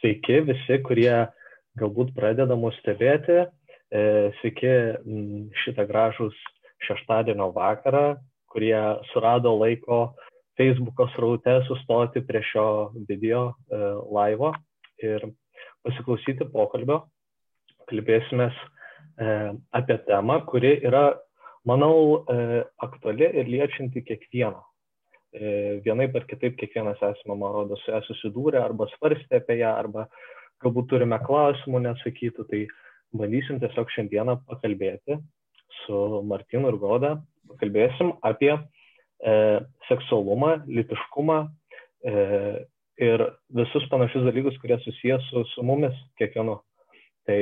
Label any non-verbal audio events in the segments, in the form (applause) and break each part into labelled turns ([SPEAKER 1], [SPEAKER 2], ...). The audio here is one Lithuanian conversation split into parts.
[SPEAKER 1] sveiki visi, kurie galbūt pradeda mus stebėti. E, sveiki šitą gražus šeštadienio vakarą, kurie surado laiko Facebook'o sraute sustoti prie šio video e, laivo ir pasiklausyti pokalbio. Kalbėsime apie temą, kuri yra, manau, aktuali ir liečianti kiekvieną E, vienaip ar kitaip kiekvienas esame, man rodo, su ją susidūrę arba svarstę apie ją, arba galbūt turime klausimų nesakytų, tai bandysim tiesiog šiandieną pakalbėti su Martinu ir Goda, pakalbėsim apie e, seksualumą, litiškumą e, ir visus panašius dalykus, kurie susijęs su, su mumis kiekvienu. Tai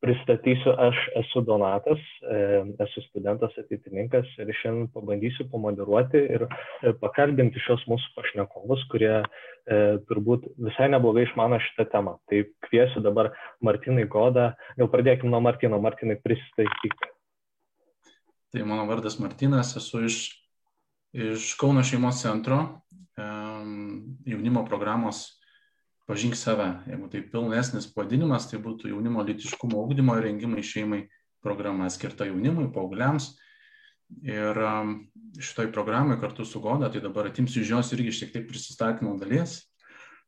[SPEAKER 1] pristatysiu, aš esu Donatas, e, esu studentas ateitininkas ir šiandien pabandysiu pamoderuoti ir e, pakalbinti šios mūsų pašnekovus, kurie e, turbūt visai neblogai išmano šitą temą. Tai kviesiu dabar Martinai Godą, gal pradėkime nuo Martino, Martinai pristatyk.
[SPEAKER 2] Tai mano vardas Martinas, esu iš, iš Kauno šeimos centro jaunimo programos pažink save. Jeigu tai pilnesnis pavadinimas, tai būtų jaunimo litiškumo ugdymo ir rengimai šeimai programa skirta jaunimui, paaugliams. Ir um, šitoj programai kartu su Goda, tai dabar atimsiu iš jos irgi šiek tiek prisistatymo dalies,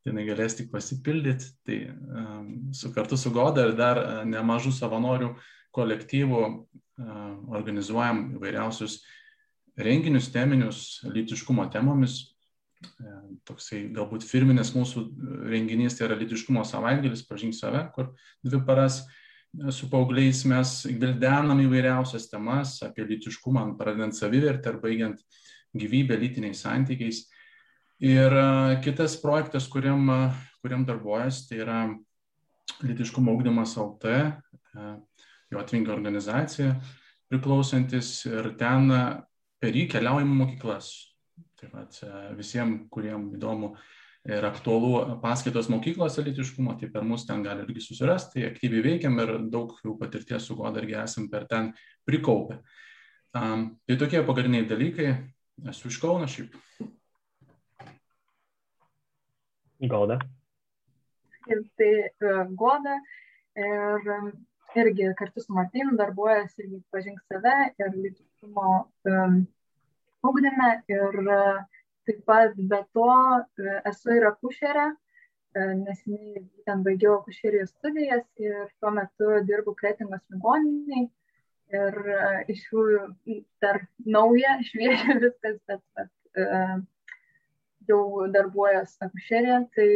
[SPEAKER 2] tai jinai galės tik pasipildyti. Tai um, su, kartu su Goda ir dar uh, nemažų savanorių kolektyvų uh, organizuojam įvairiausius renginius teminius lytiškumo temomis, E, toksai galbūt firminis mūsų renginys, tai yra litiškumo savaitgalis, pažink save, kur dvi paras e, su paaugliais mes gvildenam įvairiausias temas apie litiškumą, pradedant savivertę ir baigiant gyvybę lytiniais santykiais. Ir e, kitas projektas, kuriam, kuriam darbuojas, tai yra litiškumo ugdymas LT, jo atvinga organizacija priklausantis ir ten per jį keliaujam mokyklas Tai vat, visiems, kuriems įdomu ir aktualu paskaitos mokyklose litiškumo, tai per mus ten gali irgi susirasti, tai aktyviai veikiam ir daug jau patirties su goda irgi esam per ten prikaupę. Um, tai tokie pagrindiniai dalykai. Esu iš Kauno šiaip.
[SPEAKER 1] Goda.
[SPEAKER 3] Ir tai uh, Goda ir um, irgi kartu su Martinu darbuojasi irgi pažink save ir litiškumo um, ugdyme ir e, taip pat be to e, esu ir akušerė, e, nesiniai būtent baigiau akušerijos studijas ir tuo metu dirbu kretingos ligoniniai ir iš jų dar nauja, (laughs) šviežia viskas, bet, bet jau darbuojas akušerė, tai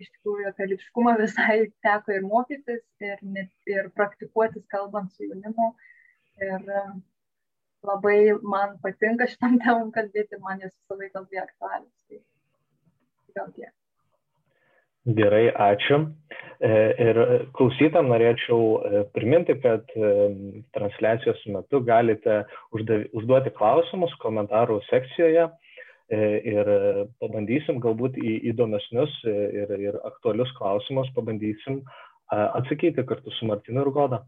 [SPEAKER 3] iš tikrųjų apie lytiškumą visai teko ir mokytis, ir, net, ir praktikuotis kalbant su jaunimu. Ir labai man patinka šitam temam kalbėti, man jas visą laiką labai aktualius. Tai gal tiek.
[SPEAKER 1] Gerai, ačiū. E, ir klausytam norėčiau e, priminti, kad e, transliacijos metu galite užduoti klausimus komentarų sekcijoje ir pabandysim galbūt į įdomesnius ir, ir aktualius klausimus, pabandysim atsakyti kartu su Martinu ir Goda.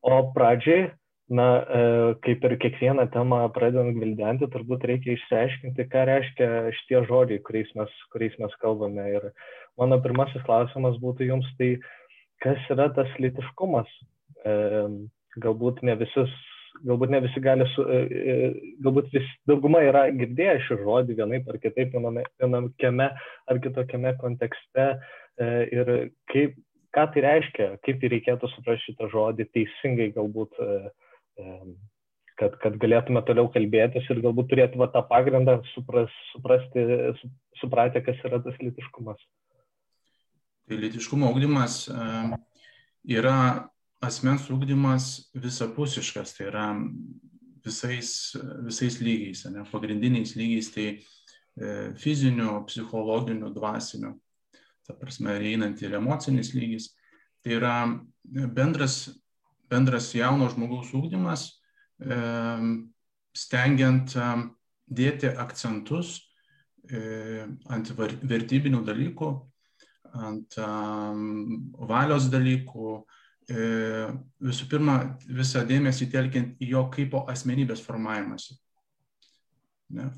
[SPEAKER 1] O pradžiai na, e, kaip ir kiekvieną temą pradedant gvildenti, turbūt reikia išsiaiškinti, ką reiškia šitie žodžiai, kuriais mes, kuriais mes kalbame. Ir mano pirmasis klausimas būtų jums, tai kas yra tas litiškumas? E, galbūt ne visus. Galbūt ne visi gali, su, e, galbūt vis, dauguma yra girdėję šį žodį vienaip ar kitaip viename, ar kitokiame kontekste ir kaip, ką tai reiškia, kaip tai reikėtų suprasti šitą žodį teisingai galbūt uh, kad, kad galėtume toliau kalbėtis ir galbūt turėtų va, tą pagrindą supras, suprasti, su, supratę, kas yra tas litiškumas.
[SPEAKER 2] Tai litiškumo ūkdymas yra asmens ūkdymas visapusiškas, tai yra visais, visais lygiais, ne, pagrindiniais lygiais, tai e, fizinių, psichologinių, dvasinių, ta prasme, einant ir emocinis lygis. Tai yra bendras bendras jauno žmogaus ūkdymas, stengiant dėti akcentus e, ant vertybinių dalykų, ant valios dalykų, e, visų pirma, visą dėmesį telkiant į jo kaip asmenybės formavimąsi.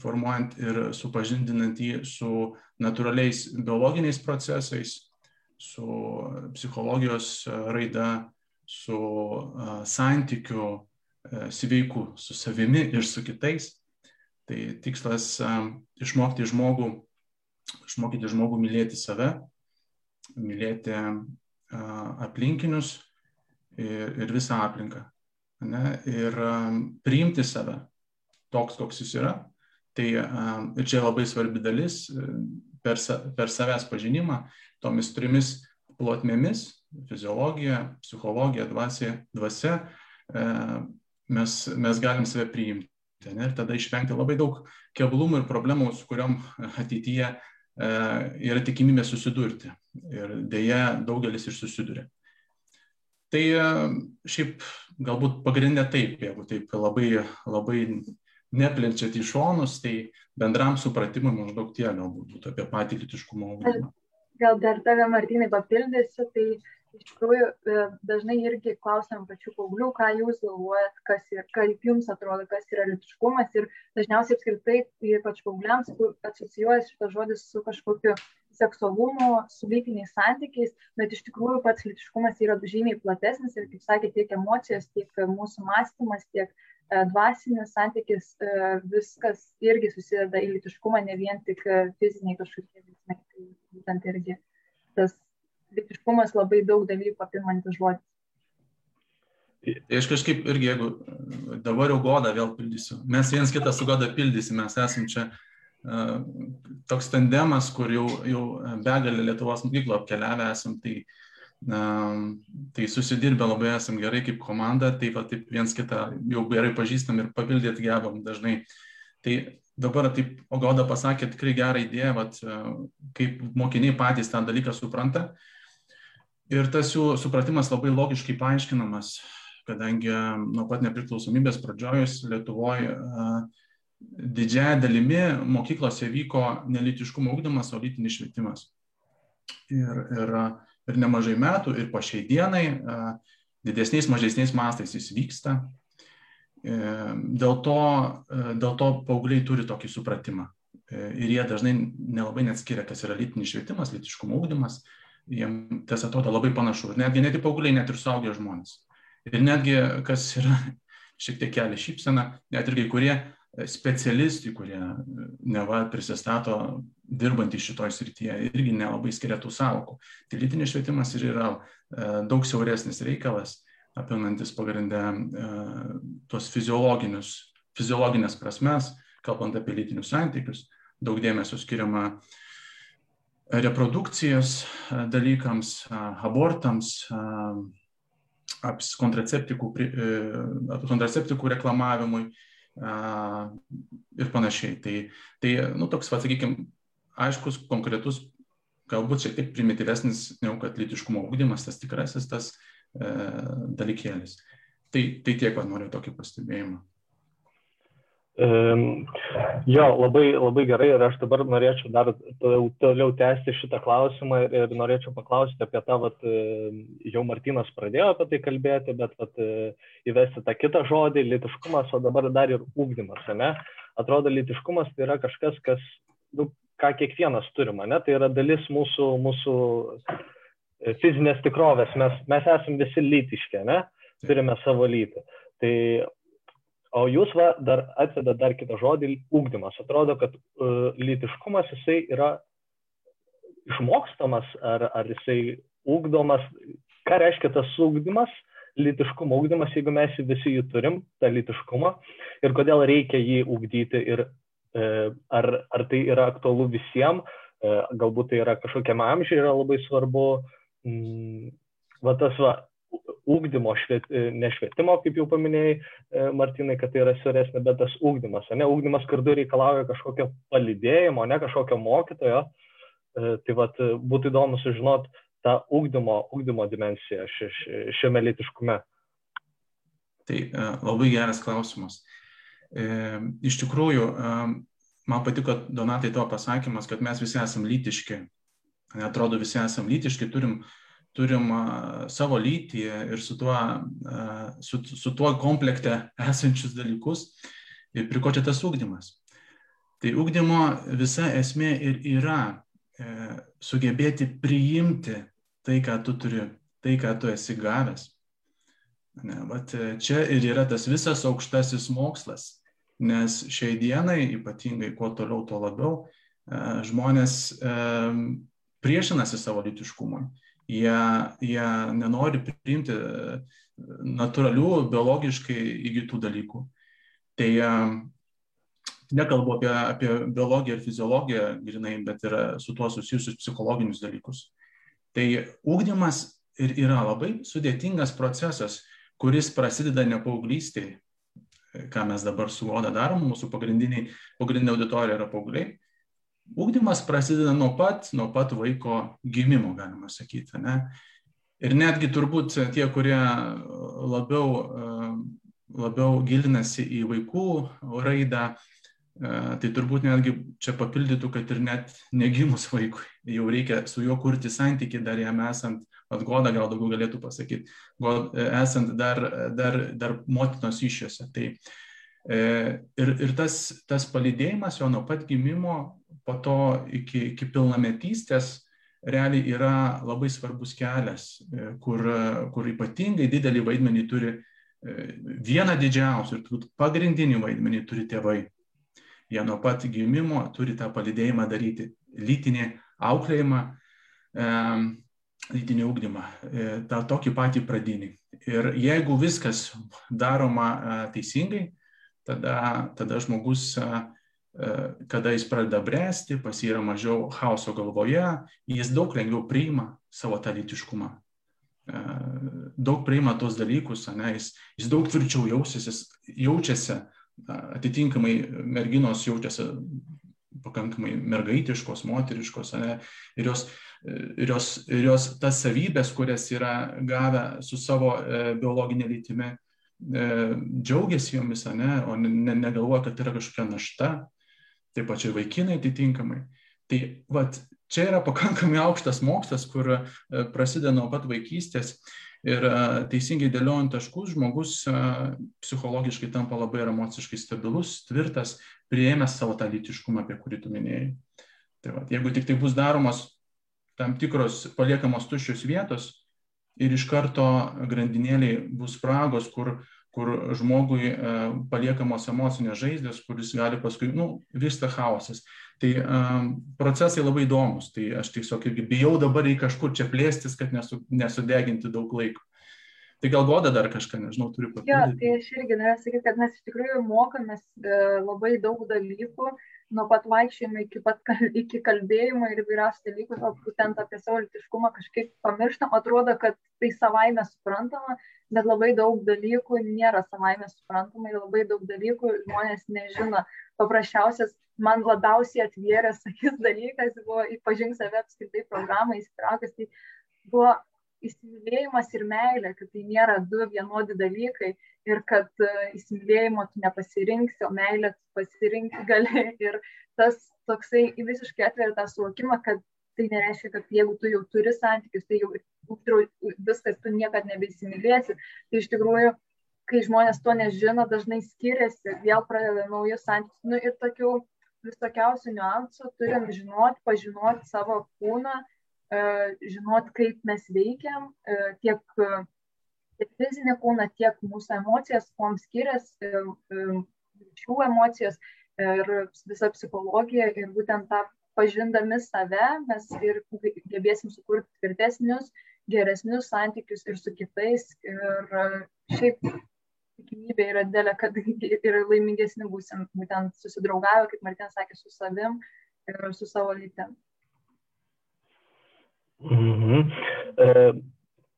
[SPEAKER 2] Formuojant ir supažindinant jį su natūraliais biologiniais procesais, su psichologijos raida, su santykiu sveiku su savimi ir su kitais. Tai tikslas išmokti žmogų, išmokyti žmogų mylėti save, mylėti aplinkinius ir, ir visą aplinką. Ne? Ir priimti save toks, koks jis yra. Tai ir čia labai svarbi dalis per, per savęs pažinimą tomis trimis plotmėmis - fiziologija, psichologija, dvasia, dvasia mes, mes galim save priimti. Ne? Ir tada išvengti labai daug keblumų ir problemų, su kuriuom ateityje e, yra tikimybė susidurti. Ir dėja daugelis ir susiduria. Tai e, šiaip galbūt pagrindė taip, jeigu taip labai, labai neplenčiat į šonus, tai bendram supratimui maždaug tie galbūt būtų apie patį litiškumo ugdymą.
[SPEAKER 3] Gal dar tave, Martinai, papildysiu, tai iš tikrųjų e, dažnai irgi klausiam pačių paauglių, ką jūs galvojat, kas ir kaip jums atrodo, kas yra litiškumas ir dažniausiai apskritai, ypač paaugliams, asocijuojas šitas žodis su kažkokiu seksualumu, su lytiniais santykiais, bet iš tikrųjų pats litiškumas yra žymiai platesnis ir, kaip sakė, tiek emocijos, tiek mūsų mąstymas, tiek e, dvasinis santykis, e, viskas irgi susideda į litiškumą, ne vien tik fiziniai kažkokie veiksmai. Tai būtent irgi tas lytiškumas labai daug dalykų apimantis žodis.
[SPEAKER 2] Tai aš kažkaip irgi, jeigu dabar jau godą vėl pildysiu, mes viens kitą su godą pildysim, mes esam čia uh, toks tandemas, kur jau, jau begalė Lietuvos mokyklų apkeliavę esam, tai, uh, tai susidirbę labai esam gerai kaip komanda, tai va taip viens kitą jau gerai pažįstam ir papildyti gebam dažnai. Tai dabar taip, o goda pasakė tikrai gerą idėją, vat, kaip mokiniai patys tą dalyką supranta. Uh, Ir tas jų supratimas labai logiškai paaiškinamas, kadangi nuo pat nepriklausomybės pradžiojus Lietuvoje didžiaja dalimi mokyklose vyko nelitiškumo ūkdymas, o lytinis švietimas. Ir, ir, ir nemažai metų, ir po šiai dienai didesniais, mažesniais mastais jis vyksta. E, dėl to, dėl to paaugliai turi tokį supratimą. Ir jie dažnai nelabai net skiria, kas yra lytinis švietimas, lytiškumo ūkdymas jiem tas atrodo labai panašu. Ir netgi ne tik paaugliai, net ir suaugę žmonės. Ir netgi, kas yra (laughs) šiek tiek kelia šypsena, net ir kai kurie specialistai, kurie neva prisistato dirbantys šitoj srityje, irgi nelabai skiria tų savokų. Tai lytinis švietimas ir yra e, daug siauresnis reikalas, apimantis pagrindę e, tos fiziologinius, fiziologinės prasmes, kalbant apie lytinius santykius, daug dėmesio skiriama uh, reprodukcijos dalykams, abortams, kontraceptikų, e, kontraceptikų reklamavimui ir panašiai. Tai, tai nu, toks, va, sakykime, aiškus, konkretus, galbūt šiek tiek primityvesnis, negu kad lytiškumo ūkdymas, tas tikrasis tas e, dalykėlis. Tai, tai tiek, va, noriu tokį pastebėjimą.
[SPEAKER 1] Jo, labai, labai gerai ir aš dabar norėčiau dar toliau, toliau tęsti šitą klausimą ir, ir norėčiau paklausti apie tą, vat, jau Martinas pradėjo apie tai kalbėti, bet vat, įvesti tą kitą žodį, litiškumas, o dabar dar ir ūkdymas, ne? Atrodo, litiškumas tai yra kažkas, kas, nu, ką kiekvienas turime, ne? Tai yra dalis mūsų, mūsų fizinės tikrovės, mes, mes esame visi lytiški, ne? Turime savo lytį. Tai O jūs va, dar atvedat dar kitą žodį - ūkdymas. Atrodo, kad uh, lytiškumas jisai yra išmokstamas ar, ar jisai ūkdomas. Ką reiškia tas ūkdymas, lytiškumo ūkdymas, jeigu mes visi jį turim, tą lytiškumą, ir kodėl reikia jį ūkdyti ir uh, ar, ar tai yra aktualu visiems, uh, galbūt tai yra kažkokiam amžiui yra labai svarbu. Mm, va tas va, ūkdymo, šviet, e, ne švietimo, kaip jau paminėjai, e, Martinai, kad tai yra siauresnė, bet tas ūkdymas. Ne, ūkdymas kartu reikalauja kažkokio palidėjimo, ne kažkokio mokytojo. E, tai vat, būtų įdomu sužinoti tą ūkdymo, ūkdymo dimensiją šiame litiškume.
[SPEAKER 2] Tai labai geras klausimas. Iš tikrųjų, man patiko Donatai to pasakymas, kad mes visi esame lytiški. Atrodo, visi esame lytiški, turim uh, turim savo lytį ir su tuo, su, su tuo komplekte (laughs) esančius dalykus ir prie ko čia tas ūkdymas. Tai ūkdymo visa esmė ir yra e, sugebėti priimti tai, ką tu turi, tai, ką tu esi gavęs. Ne, vat, čia ir yra tas visas aukštasis mokslas, nes šiai dienai, ypatingai kuo toliau, tuo labiau, e, žmonės e, priešinasi savo litiškumui. Jie, jie nenori priimti e, natūralių, biologiškai įgytų dalykų. Tai nekalbu apie, apie biologiją ir fiziologiją grinai, bet ir su tuo susijusius psichologinius dalykus. Tai ūkdymas ir yra labai sudėtingas procesas, kuris prasideda ne paauglystėje, ką mes dabar su Goda darom, mūsų pagrindinė auditorija yra paaugliai. Ūkdymas prasideda nuo pat, nuo pat vaiko gimimo, galima sakyti. Ne? Ir netgi turbūt tie, kurie labiau, labiau gilinasi į vaikų raidą, tai turbūt netgi čia papildytų, kad ir net negimus (laughs) vaikui jau reikia su juo kurti santyki dar jam esant, atgoda gal daugiau galėtų pasakyti, esant dar, dar, dar motinos iššiose. Tai, e, ir, ir tas, tas palydėjimas jo nuo pat gimimo, po to iki, iki pilnametystės, realiai yra labai svarbus kelias, e, kur, kur ypatingai didelį vaidmenį turi e, vieną didžiausių ir turbūt pagrindinį vaidmenį turi tėvai jie nuo pat gimimo turi tą palydėjimą daryti, lytinį auklėjimą, lytinį ūkdymą, e, tą tokį patį pradinį. Ir jeigu viskas daroma teisingai, tada, tada žmogus, kada jis pradeda bręsti, pas jį yra mažiau chaoso galvoje, jis daug lengviau priima savo tą lytiškumą. E, daug priima tos dalykus, ne, jis, jis daug tvirčiau jausiasi, jaučiasi atitinkamai merginos jaučiasi pakankamai mergaitiškos, moteriškos, ne, ir, jos, ir, jos, ir jos tas savybės, kurias yra gavę su savo e, biologinė lytimi, e, džiaugiasi jomis, ne, o ne, negalvoja, kad tai yra kažkokia našta, taip pat ir vaikinai atitinkamai. Tai vat, čia yra pakankamai aukštas mokslas, kur e, prasideda nuo pat vaikystės Ir teisingai dėliojant taškus, žmogus psichologiškai tampa labai ir emociškai stabilus, tvirtas, prieėmęs savo tą lytiškumą, apie kurį tu minėjai. Tai va, jeigu tik tai bus daromos tam tikros paliekamos tuščios vietos ir iš karto grandinėliai bus spragos, kur, kur žmogui paliekamos emocinės žaizdos, kuris gali paskui, nu, vyksta chaosas. Tai um, procesai labai įdomus, tai aš tiesiog irgi bijau dabar į kažkur čia plėstis, kad nesu, nesudeginti daug laiko. Tai gal goda dar kažką, nežinau, turiu
[SPEAKER 3] papildyti. Jo, tai aš irgi noriu sakyti, kad mes iš tikrųjų mokomės e, labai daug dalykų, nuo pat vaikščiojimo iki, pat, iki kalbėjimo ir įvairiausių dalykų, o būtent apie savo litiškumą kažkaip pamirštam, atrodo, kad tai savaime suprantama, bet labai daug dalykų nėra savaime suprantama ir labai daug dalykų žmonės nežino. Paprasčiausias man labiausiai atvėręs (laughs) akis dalykas buvo įpažink save apskritai programą įsitraukęs, tai buvo įsimylėjimas ir meilė, kad tai nėra du vienodi dalykai ir kad e, įsimylėjimo tu nepasirinksi, o meilę tu pasirinkti (laughs) gali. Ir tas toksai visiškai atveria tą suvokimą, kad tai nereiškia, kad jeigu tu jau turi santykius, tai jau viskas, tu niekada nebeįsimylėsi. Tai iš tikrųjų, kai žmonės to nežino, dažnai skiriasi, vėl pradeda naujus santykius. Nu, ir tokių visokiausių niuansų, turim žinoti, pažinoti savo kūną, e, žinoti, kaip mes veikiam, e, tiek, tiek fizinį kūną, tiek mūsų emocijas, kuom skiriasi šių e, emocijos ir visa psichologija ir būtent tą pažindami save mes ir gebėsim sukurti tvirtesnius, geresnius santykius ir su kitais. Ir šiaip tikimybė yra didelė, kad (laughs) ir laimingesni būsim, būtent susidraugavę, kaip Martinas sakė, su savim ir su savo lytim.
[SPEAKER 1] Mhm. E,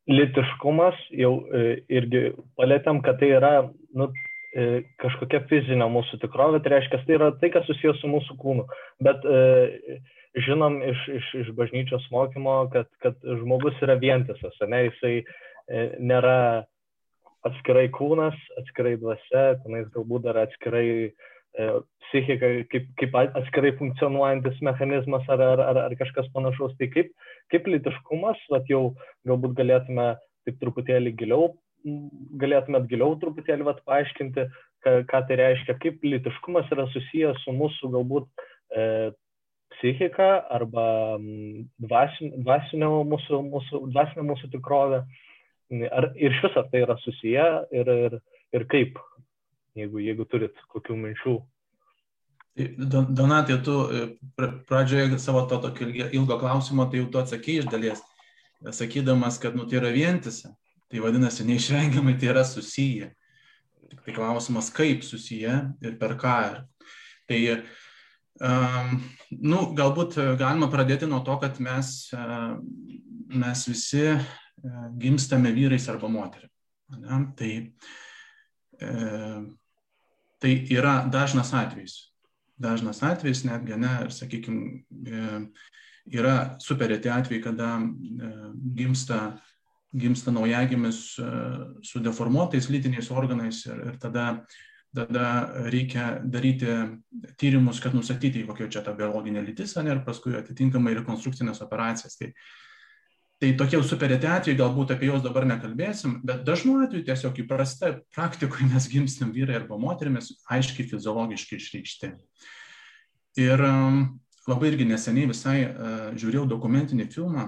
[SPEAKER 1] litiškumas jau e, irgi palėtėm, kad tai yra nu, e, kažkokia fizinė mūsų tikrovė, tai reiškia, tai yra tai, kas susijęs su mūsų kūnu. Bet e, žinom iš, iš, iš bažnyčios mokymo, kad, kad žmogus yra vientisas, ne, jisai e, nėra atskirai kūnas, atskirai dvasia, tenais galbūt dar atskirai psichika, kaip, kaip atskirai funkcionuojantis mechanizmas ar, ar, ar, ar kažkas panašaus. Tai kaip, kaip litiškumas, vat jau galbūt galėtume taip truputėlį giliau, galėtumėt giliau truputėlį vat, paaiškinti, ką, ką tai reiškia, kaip litiškumas yra susijęs su mūsų galbūt e, psichika arba dvasinio, mūsų, mūsų, dvasinio mūsų tikrovė. Ar, ir iš viso tai yra susiję ir, ir, ir kaip, jeigu, jeigu turit kokių minčių.
[SPEAKER 2] Donatė, tu e, pradžioje savo to tokio ilgo klausimo, tai jau tu atsakėjai iš dalies, sakydamas, kad nu, tai yra vientisa. Tai vadinasi, neišvengiamai tai yra susiję. Tik tai klausimas, kaip susiję ir per ką. Tai Um, nu, galbūt galima pradėti nuo to, kad mes, uh, mes visi uh, gimstame vyrais arba moterim. Ne? Tai, uh, tai yra dažnas atvejis. Dažnas atvejis netgi, ne, ir sakykime, yra superėti atvejai, kada gimsta, gimsta naujagimis su deformuotais lytiniais organais ir, ir tada tada reikia daryti tyrimus, kad nustatyti, kokia čia ta biologinė lytis, ne, ir paskui atitinkamai rekonstrukcinės operacijas. Tai, tai tokie superėti atvejai, galbūt apie juos dabar nekalbėsim, bet dažnu atveju tiesiog įprasta praktikoje mes gimstam vyrai arba moterimis aiškiai fiziologiškai išreikšti. Ir um, labai irgi neseniai visai uh, žiūrėjau dokumentinį filmą,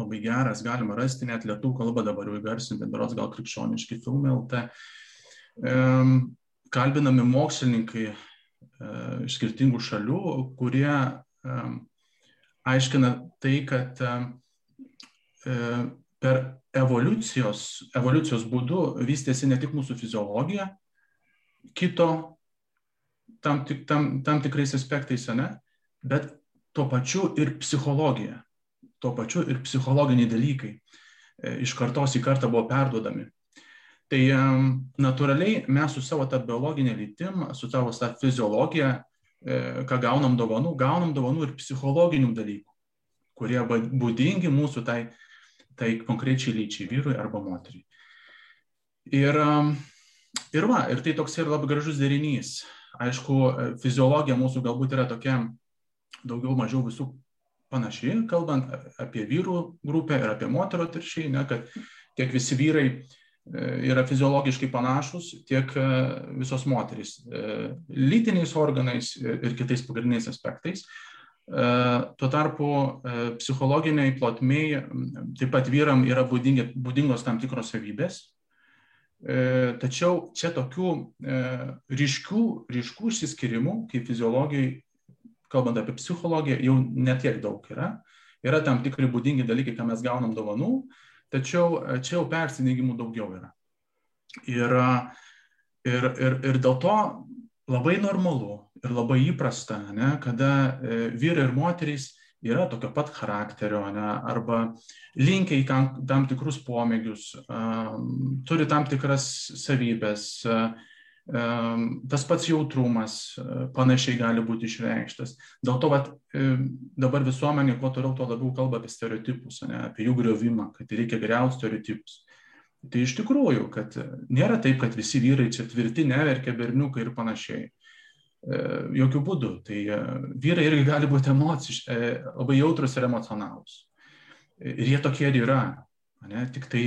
[SPEAKER 2] labai geras, galima rasti net lietų kalbą dabar jau įgarsinti, berots gal krikščioniški filmai LT kalbinami mokslininkai e, iš skirtingų šalių, kurie aiškina tai, kad e, per evoliucijos, evoliucijos būdu vystėsi ne tik mūsų fiziologija, kito tam, tik, tam, tam tikrais aspektais, ne, bet tuo pačiu ir psichologija, tuo pačiu ir psichologiniai dalykai e, iš kartos į kartą buvo perduodami. Tai natūraliai mes su savo tą biologinę lytim, su savo tą fiziologiją, e, ką gaunam dovanų, gaunam dovanų ir psichologinių dalykų, kurie būdingi mūsų tai, tai konkrečiai lyčiai, vyrui arba moteriai. Ir, ir va, ir tai toks ir labai gražus derinys. Aišku, fiziologija mūsų galbūt yra tokia daugiau mažiau visų panaši, kalbant apie vyrų grupę ir apie moterų atviršiai, ne, kad tiek visi vyrai E, yra fiziologiškai panašus, tiek e, visos moterys e, lytiniais organais ir kitais pagrindiniais aspektais. Tuo tarpu psichologiniai plotmiai taip pat vyram yra būdingi, būdingos tam tikros savybės. Tačiau čia tokių ryškių, ryškų išsiskirimų, kaip fiziologijai, kalbant apie psichologiją, jau netiek daug yra. Yra tam tikri būdingi dalykai, ką mes gaunam dovanų, tačiau e, čia jau persidengimų daugiau yra. Ir, ir, ir, ir dėl to labai normalu ir labai įprasta, ne, kada e, vyrai ir moterys yra tokio pat charakterio, ne, arba linkia į tam, tikrus pomėgius, turi tam tikras savybės, uh, tas pats jautrumas panašiai gali būti išreikštas. Dėl to vat, dabar visuomenė kuo toliau, tuo labiau kalba apie stereotipus, ne, apie jų griovimą, kad reikia geriausių stereotipus. Tai iš tikrųjų, kad nėra taip, kad visi vyrai čia tvirti, neverkia berniukai ir panašiai. Jokių būdų. Tai vyrai irgi gali būti emociškai, labai jautrus ir emocionalus. Ir jie tokie ir yra. Ne? Tik tai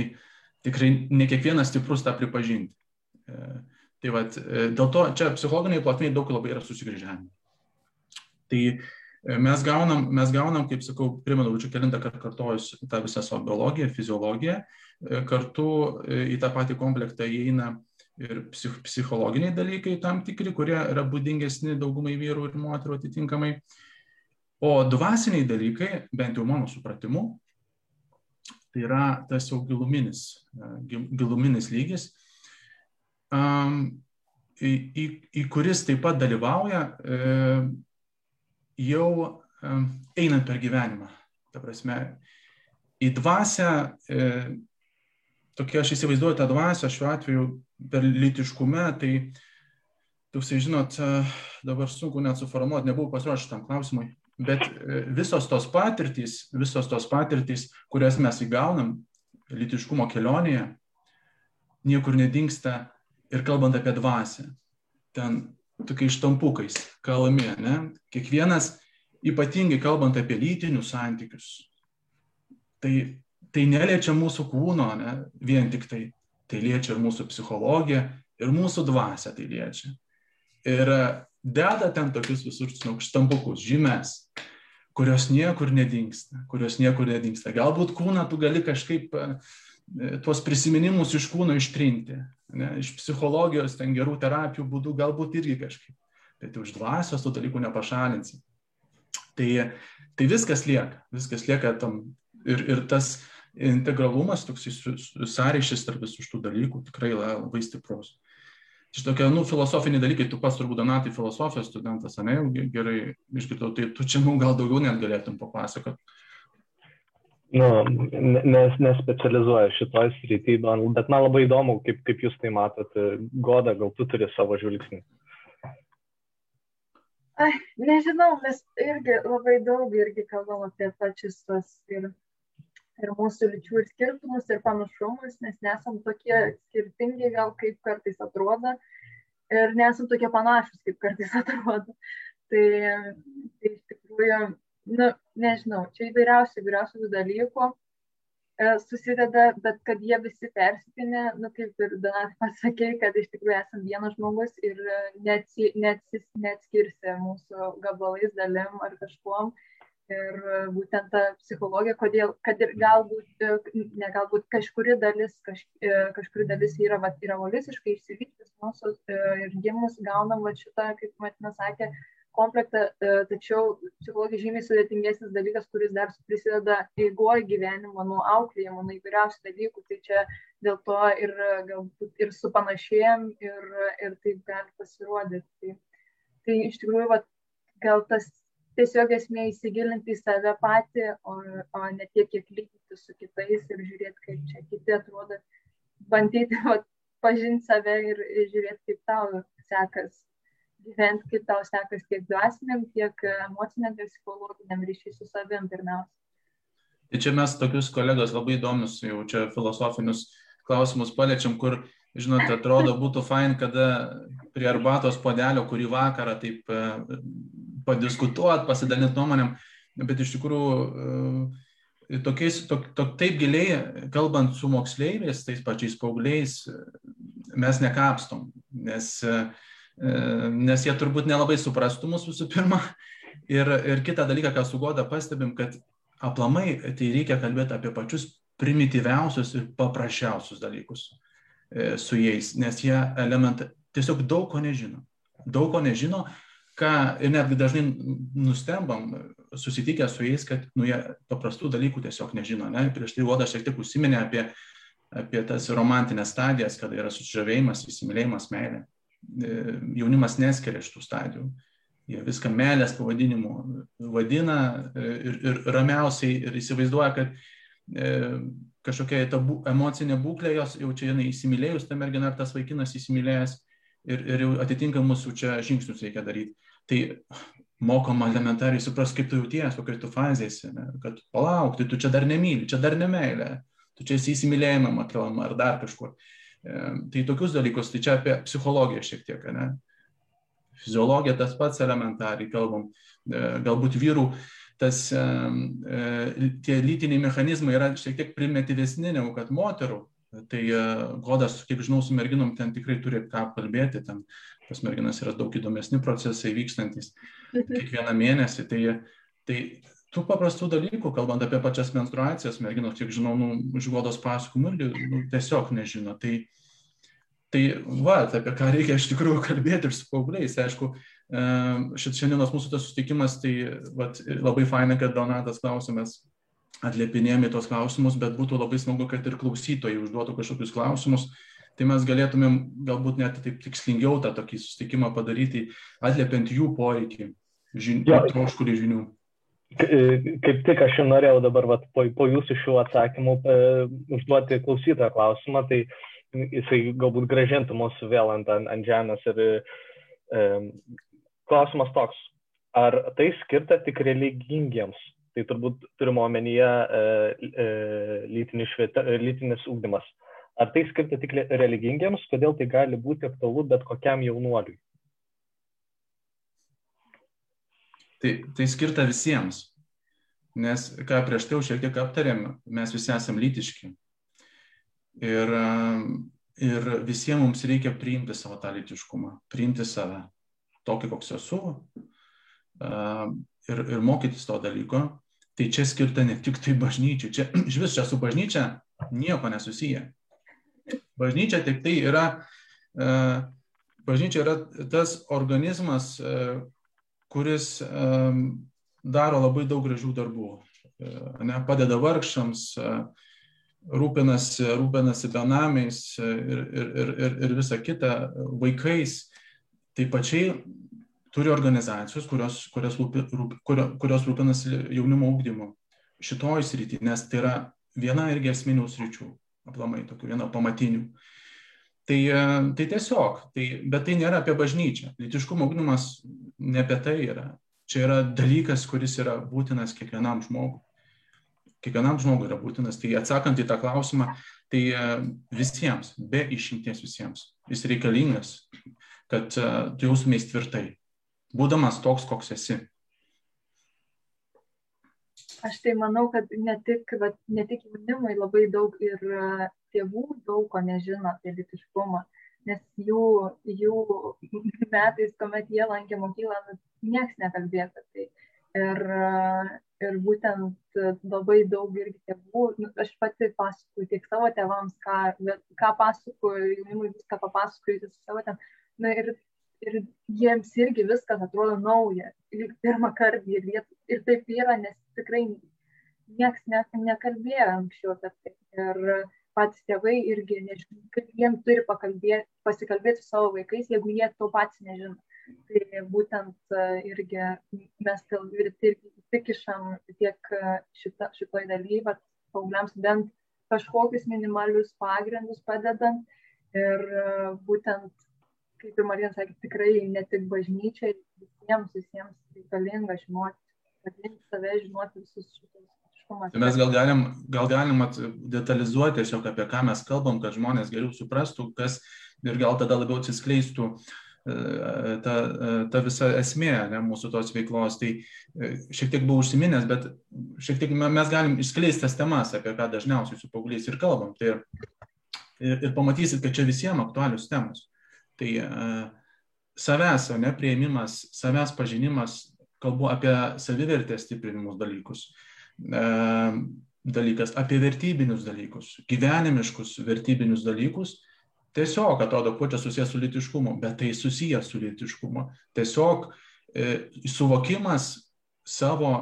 [SPEAKER 2] tikrai ne kiekvienas stiprus tą pripažinti. Tai vat, e, dėl to čia psichologiniai plotmiai daug labai yra susigrįžę. Tai e, mes gaunam, mes gaunam, kaip sakau, primenu, čia kelintą kartą kartojus tą visą savo biologiją, fiziologiją, e, kartu į tą patį komplektą įeina ir psich, psichologiniai dalykai tam tikri, kurie yra būdingesni daugumai vyrų ir moterų atitinkamai. O dvasiniai dalykai, bent jau mano supratimu, tai yra tas jau giluminis, giluminis lygis, į, į, į kuris taip pat dalyvauja e, jau einant per gyvenimą. Ta prasme, į dvasę, e, tokia aš įsivaizduoju tą dvasę šiuo atveju per litiškume, tai Tuksai, žinot, e, dabar sunku net suformuoti, nebuvau pasiruošęs tam klausimui, bet visos tos patirtys, visos tos patirtys, kurias mes įgaunam litiškumo kelionėje, niekur nedingsta ir kalbant apie dvasę, ten tokiais štampukais kalami, ne? Kiekvienas, ypatingai kalbant apie lytinius santykius, tai, tai neliečia mūsų kūno, ne? vien tik tai, tai liečia ir mūsų psichologiją, ir mūsų dvasę tai liečia. Ir deda ten tokius visus štampukus, žymes, kurios niekur nedingsta, kurios niekur nedingsta. Galbūt kūną tu gali kažkaip e, tuos prisiminimus iš kūno ištrinti, ne, iš psichologijos, ten gerų terapijų būdų galbūt irgi kažkaip, bet už dvasios tų dalykų nepašalinsi. Tai, tai viskas lieka, viskas lieka tam ir, ir tas integralumas, toks sąryšis tarp visų šitų dalykų tikrai labai stiprus. Čia tokie, nu, filosofiniai dalykai, tu pats turbūt Donatai filosofijos studentas, ne, jau gerai išgirdau, tai tu čia mums gal daugiau net galėtum papasakoti.
[SPEAKER 1] Nu, nes nespecializuoju šitoj srity, bet man labai įdomu, kaip, kaip jūs tai matote. Goda, gal tu turi savo žvilgsnį?
[SPEAKER 3] Ai, nežinau, mes irgi labai daug irgi kalbam apie pačius tos ir ir mūsų lyčių ir skirtumus ir panašumus, nes nesam tokie skirtingi, gal kaip kartais atrodo, ir nesam tokie panašus, kaip kartais (laughs) atrodo. Tai, tai iš tikrųjų, nu, nežinau, čia įvairiausių, įvairiausių dalykų e, susideda, bet kad jie visi persipinė, nu, kaip ir Donat pasakė, kad iš tikrųjų esame vienas žmogus ir neatsi, neatsis, neatskirsi mūsų gabalais, dalim ar kažkuom. Uh, ir e, būtent ta psichologija, kodėl, kad ir galbūt, e, ne galbūt kažkuri dalis, kaž, e, kažkuri dalis yra, va, yra evoliuciškai išsivystęs mūsų ir gimus gaunam va, šitą, kaip Matina sakė, komplektą, tačiau psichologija žymiai sudėtingesnis dalykas, kuris dar prisideda įgoje gyvenimo, nuo auklėjimo, nuo įvairiausių dalykų, tai čia dėl to ir galbūt ir su panašėjim ir, ir taip gali pasirodyti. Tai, tai iš tikrųjų, va, gal tas tiesiog esmė įsigilinti į save patį, o, o ne tiek, kiek lyginti su kitais ir žiūrėti, kaip čia kiti atrodo, bandyti (laughs) va, pažinti save ir, ir žiūrėti, kaip tau sekas gyventi, kaip tau sekas tiek dvasiniam, tiek emociniam, tiek psichologiniam ryšiui su savim pirmiausia.
[SPEAKER 2] Tai čia mes tokius kolegos labai įdomius, jau čia filosofinius klausimus paliečiam, kur, žinote, atrodo būtų fain, kada prie arbatos podelio, kurį vakarą taip padiskutuoti, pasidalinti nuomonėm, bet iš tikrųjų e, tokiais, tok, tok, taip giliai, kalbant su moksleiviais, tais pačiais paaugliais, mes nekapstom, nes, e, nes jie turbūt nelabai suprastų mūsų visų pirma. Ir, ir kitą dalyką, ką su Goda pastebim, kad aplamai tai reikia kalbėti apie pačius primityviausius ir paprasčiausius dalykus e, su jais, nes jie elementai tiesiog daug ko nežino. Daug ko nežino, ką ir netgi dažnai nustembam susitikę su jais, kad nu, jie paprastų dalykų tiesiog nežino. Ne? Prieš tai Voda šiek tiek užsiminė apie, apie tas romantinės stadijas, kada yra susižavėjimas, įsimylėjimas, meilė. E, jaunimas neskiria šitų stadijų. Jie viską meilės pavadinimu vadina e, ir, ir ramiausiai ir įsivaizduoja, kad e, kažkokia ta bu, emocinė būklė, jos jau čia jinai įsimylėjus, ta mergina ar tas vaikinas įsimylėjęs ir, ir jau atitinkamus jau čia žingsnius reikia daryti tai mokoma elementariai supras, kaip tu jauties, kokioj tu fazėsi, ne? kad palauk, tai tu čia dar nemyli, čia dar nemeilė, tu čia esi įsimylėjimą matylama ar dar kažkur. E, tai tokius dalykus, tai čia apie psichologiją šiek tiek, ne? Fiziologija tas pats elementariai kalbam, e, galbūt vyrų tas, e, e tie lytiniai mechanizmai yra šiek tiek primityvesni negu kad moterų, Tai godas, kiek žinau, su merginom ten tikrai turi ką kalbėti, ten pas merginas yra daug įdomesni procesai vykstantis kiekvieną mėnesį. Tai, tai tų paprastų dalykų, kalbant apie pačias menstruacijas, merginos, kiek žinau, nu, iš godos pasakymų irgi nu, tiesiog nežino. Tai, tai va, apie ką reikia iš tikrųjų (laughs) kalbėti ir su paaugliais. Aišku, šit šiandienos mūsų tas susitikimas, tai va, labai faina, kad Donatas klausimės atliepinėjami tos klausimus, bet būtų labai smagu, kad ir klausytojai užduotų kažkokius klausimus, tai mes galėtumėm galbūt net taip tikslingiau tą tokį susitikimą padaryti, atliepiant jų poreikį, žin, troškulį žinių.
[SPEAKER 1] Kaip tik aš norėjau dabar vat, po, po jūsų šių atsakymų e, užduoti klausytojo klausimą, tai jisai galbūt gražintų mūsų vėl ant, ant, ant žemės. Ir e, klausimas toks, ar tai skirta tik religingiems tai turbūt turime omenyje e, e, lytinis, švieta, e, lytinis ūkdymas. Ar tai skirta tik religingiems, kodėl tai gali būti aktualu bet kokiam jaunuoliui?
[SPEAKER 2] Tai, tai skirta visiems, nes ką prieš tai jau šiek tiek aptarėm, mes visi esame lytiški. Ir, ir visiems mums reikia priimti savo tą lytiškumą, priimti save. tokį, koks esu, ir, ir mokytis to dalyko, tai čia skirta ne tik tai bažnyčiai, čia (clears throat) iš vis čia su bažnyčia nieko nesusiję. Bažnyčia tik tai yra, bažnyčia yra tas organizmas, kuris daro labai daug gražių darbų. Ne, padeda vargšams, rūpinasi, rūpinasi benamiais ir, ir, ir, ir, ir visa kita, vaikais. Tai pačiai turi organizacijos, kurios, kurios, rūpi, rūp, kurios rūpinasi jaunimo ūkdymu šitoj srity, nes tai yra viena irgi esminių sričių, aplamai tokių, viena pamatinių. Tai, tai tiesiog, tai, bet tai nėra apie bažnyčią. Lytiškumo ugdymas ne apie tai yra. Čia yra dalykas, kuris yra būtinas kiekvienam žmogui kiekvienam žmogui yra būtinas. Tai atsakant į tą klausimą, tai visiems, be išimties visiems, jis reikalingas, kad tu jaustumės tvirtai, būdamas toks, koks esi.
[SPEAKER 3] Aš tai manau, kad ne tik, bet, ne tik jaunimui labai daug ir e, tėvų daug ko nežino apie litiškumą, nes jų, jų (laughs) metais, kuomet jie lankė mokyklą, nu, niekas nekalbėjo apie tai. Ir, ir būtent labai daug irgi tėvų, nu, aš pati pasakoju tiek savo tėvams, ką, ką pasakoju, jaunimui viską papasakoju savo tėvams. Na, ir, ir jiems irgi viskas atrodo nauja, lyg pirmą kartą ir, jie, ir taip yra, nes tikrai niekas ne, nekalbėjo anksčiau apie tai. Ir patys tėvai irgi nežino, kaip jiems turi pasikalbėti su savo vaikais, jeigu jie to pats nežino. Tai būtent e, irgi mes irgi įsikišam tiek e, šita, šitoj daly, bet paaugliams bent kažkokius minimalius pagrindus padedant. Ir e, būtent, kaip ir Marija sakė, tikrai ne tik bažnyčiai, visiems, visiems reikalinga žinoti, pažinti save, žinoti visus šitus
[SPEAKER 2] Tai mes gal galim, gal galim detalizuoti tiesiog apie ką mes kalbam, kad žmonės geriau suprastų, kas ir gal tada labiau atsiskleistų uh, ta, ta visa esmė ne, mūsų tos veiklos. Tai e, šiek tiek buvau užsiminęs, bet šiek tiek mes galim išskleisti tas temas, apie ką dažniausiai su paaugliais ir kalbam. Tai ir, ir pamatysit, kad čia visiems aktualius temos. Tai uh, savęs, ne prieimimas, savęs pažinimas, kalbu apie savivertės stiprinimus dalykus. Uh, dalykas apie vertybinius dalykus, gyvenimiškus vertybinius dalykus, tiesiog atrodo, kuo čia susijęs su litiškumu, bet tai susijęs su litiškumu. Tiesiog e, suvokimas savo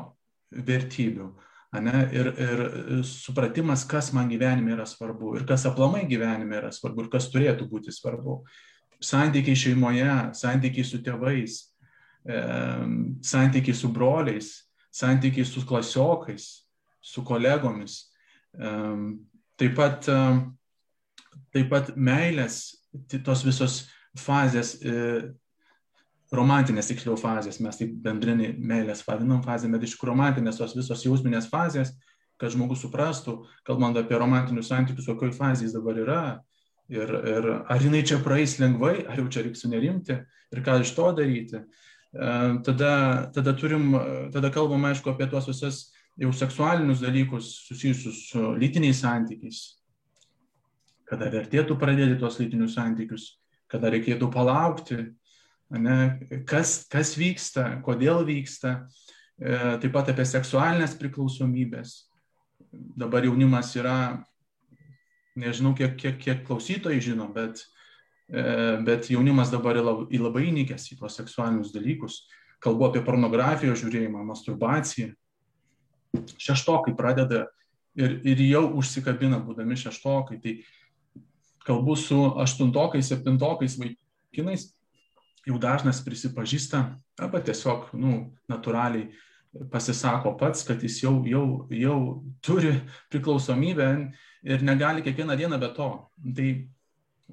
[SPEAKER 2] vertybių. Ane, ir, ir supratimas, kas man gyvenime yra svarbu ir kas aplamai gyvenime yra svarbu ir kas turėtų būti svarbu. Santykiai šeimoje, santykiai su tėvais, santykiai su broliais, santykiai su klasiokais, su kolegomis. Taip pat taip pat meilės, tos visos fazės, e, romantinės tiksliau fazės, mes taip bendrinį meilės vadinam fazę, bet iš tikrųjų romantinės tos visos jausminės fazės, kad žmogus suprastų, kalbant apie romantinius santykius, kokioj fazėje jis dabar yra. Ir, ir ar jinai čia praeis lengvai, ar jau čia reiks sunerimti ir ką iš to daryti. E, tada, tada, turim, tada kalbam, aišku, apie tuos visus jau seksualinius dalykus susijusius su lytiniais santykiais, kada vertėtų pradėti tuos lytinius santykius, kada reikėtų palaukti, ne, kas, kas vyksta, kodėl vyksta, e, taip pat apie seksualinės priklausomybės. Dabar jaunimas yra, nežinau, kiek, kiek, kiek klausytojai žino, bet, e, bet jaunimas dabar yra labai įnikęs į tuos seksualinius dalykus. Kalbu apie pornografijos žiūrėjimą, masturbaciją. Šeštokai pradeda ir, ir jau užsikabina, būdami šeštokai. Tai kalbu su aštuntokais, septintokais vaikinais, jau dažnas prisipažįsta, arba tiesiog, nu, natūraliai pasisako pats, kad jis jau, jau, jau turi priklausomybę ir negali kiekvieną dieną be to. Tai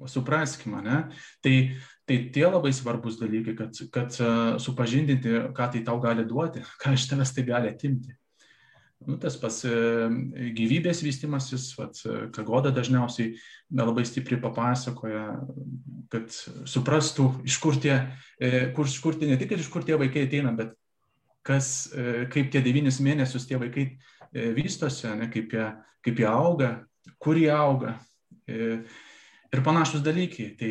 [SPEAKER 2] supraskime, ne? Tai, tai tie labai svarbus dalykai, kad, kad supažindinti, ką tai tau gali duoti, (laughs) ką iš tavęs tai gali atimti. Nu, tas pas e, gyvybės vystimasis, vat, ką Goda dažniausiai labai stipriai papasakoja, kad suprastų, iš kur tie, e, kur, kur tie, ne tik iš kur tie vaikai ateina, bet kas, e, kaip tie devynis mėnesius tie vaikai vystosi, ne, kaip, jie, kaip jie auga, kur jie auga ir panašus dalykai. Tai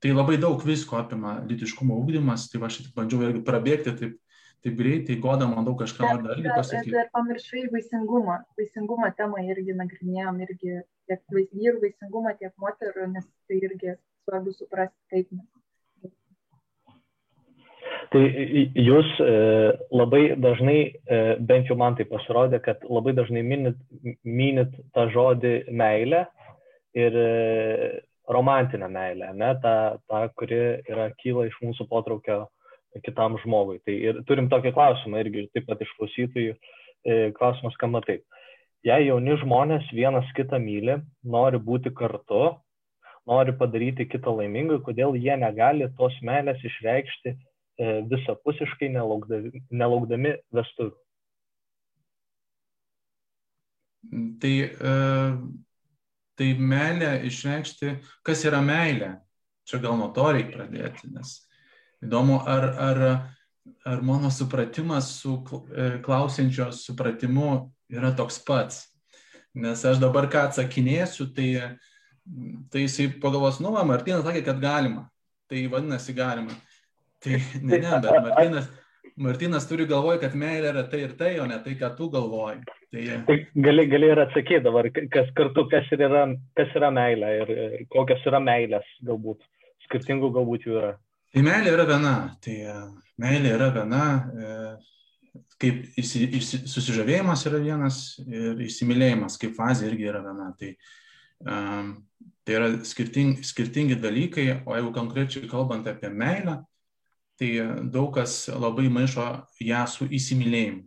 [SPEAKER 2] Tai labai daug visko apima litiškumo ūkdymas, tai aš tik bandžiau irgi prabėgti taip, taip greitai, goda man daug kažką nori dar irgi pasakyti.
[SPEAKER 3] Dar pamiršai vaisingumą, vaisingumą temą irgi nagrinėjom, irgi tiek vyrų vaisingumą, tiek moterų, nes tai irgi svarbu suprasti, kaip mes
[SPEAKER 1] Tai jūs e, labai dažnai, e, bent jau man tai pasirodė, kad labai dažnai minit, minit tą žodį meilę ir e, romantinę meilę, ne, tą, tą, kuri yra kyla iš mūsų potraukio kitam žmogui. Tai ir turim tokį klausimą irgi taip pat iš klausytojų. Klausimas skamba taip. Jei jauni žmonės vienas kitą myli, nori būti kartu, nori padaryti kitą laimingą, kodėl jie negali tos meilės išreikšti visapusiškai nelaukdami, nelaukdami vestuvių.
[SPEAKER 2] Tai, e, tai meilė išreikšti, kas yra meilė. Čia gal nuo to reikia pradėti, nes įdomu, ar, ar, ar mano supratimas su e, klausiančio supratimu yra toks pats. Nes aš dabar ką atsakinėsiu, tai, tai jisai pagalvos, nu, Martinas sakė, kad galima. Tai vadinasi galima. Tai ne, ne, bet (laughs) Martinas, Martinas turi galvoj, kad meilė yra tai ir tai, o ne tai, ką tu galvoji. Tai,
[SPEAKER 1] tai gali, gali ir atsakyti dabar, kas kartu, kas yra, kas yra meilė ir kokios yra meilės galbūt. Skirtingų galbūt jų yra.
[SPEAKER 2] Tai meilė yra viena. Tai e, meilė yra viena. E, kaip įsi, įsi, susižavėjimas yra vienas ir įsimylėjimas kaip fazė irgi yra viena. Tai, um, tai yra skirtingi, skirtingi dalykai, o jeigu konkrečiai kalbant apie meilę, tai daug kas labai maišo ją su įsimylėjimu.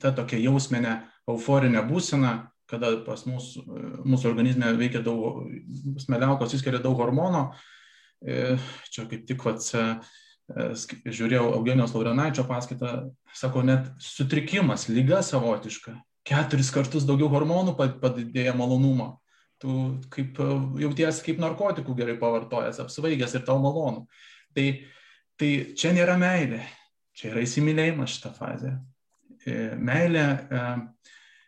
[SPEAKER 2] Ta tokia jausminė, euforinė būsena, kada pas mūsų, mūsų organizme veikia daug, smeliaukos įskiria daug hormonų. E, čia kaip tik vat, e, žiūrėjau Eugenijos Laurenaičio paskaitą, sako, net sutrikimas, lyga savotiška, keturis kartus daugiau hormonų padidėja malonumo. Tu kaip jauties kaip narkotikų gerai pavartojęs, apsvaigęs ir tau malonu. Tai Tai čia nėra meilė, čia yra įsimylėjimas šitą fazę. E, meilė, e,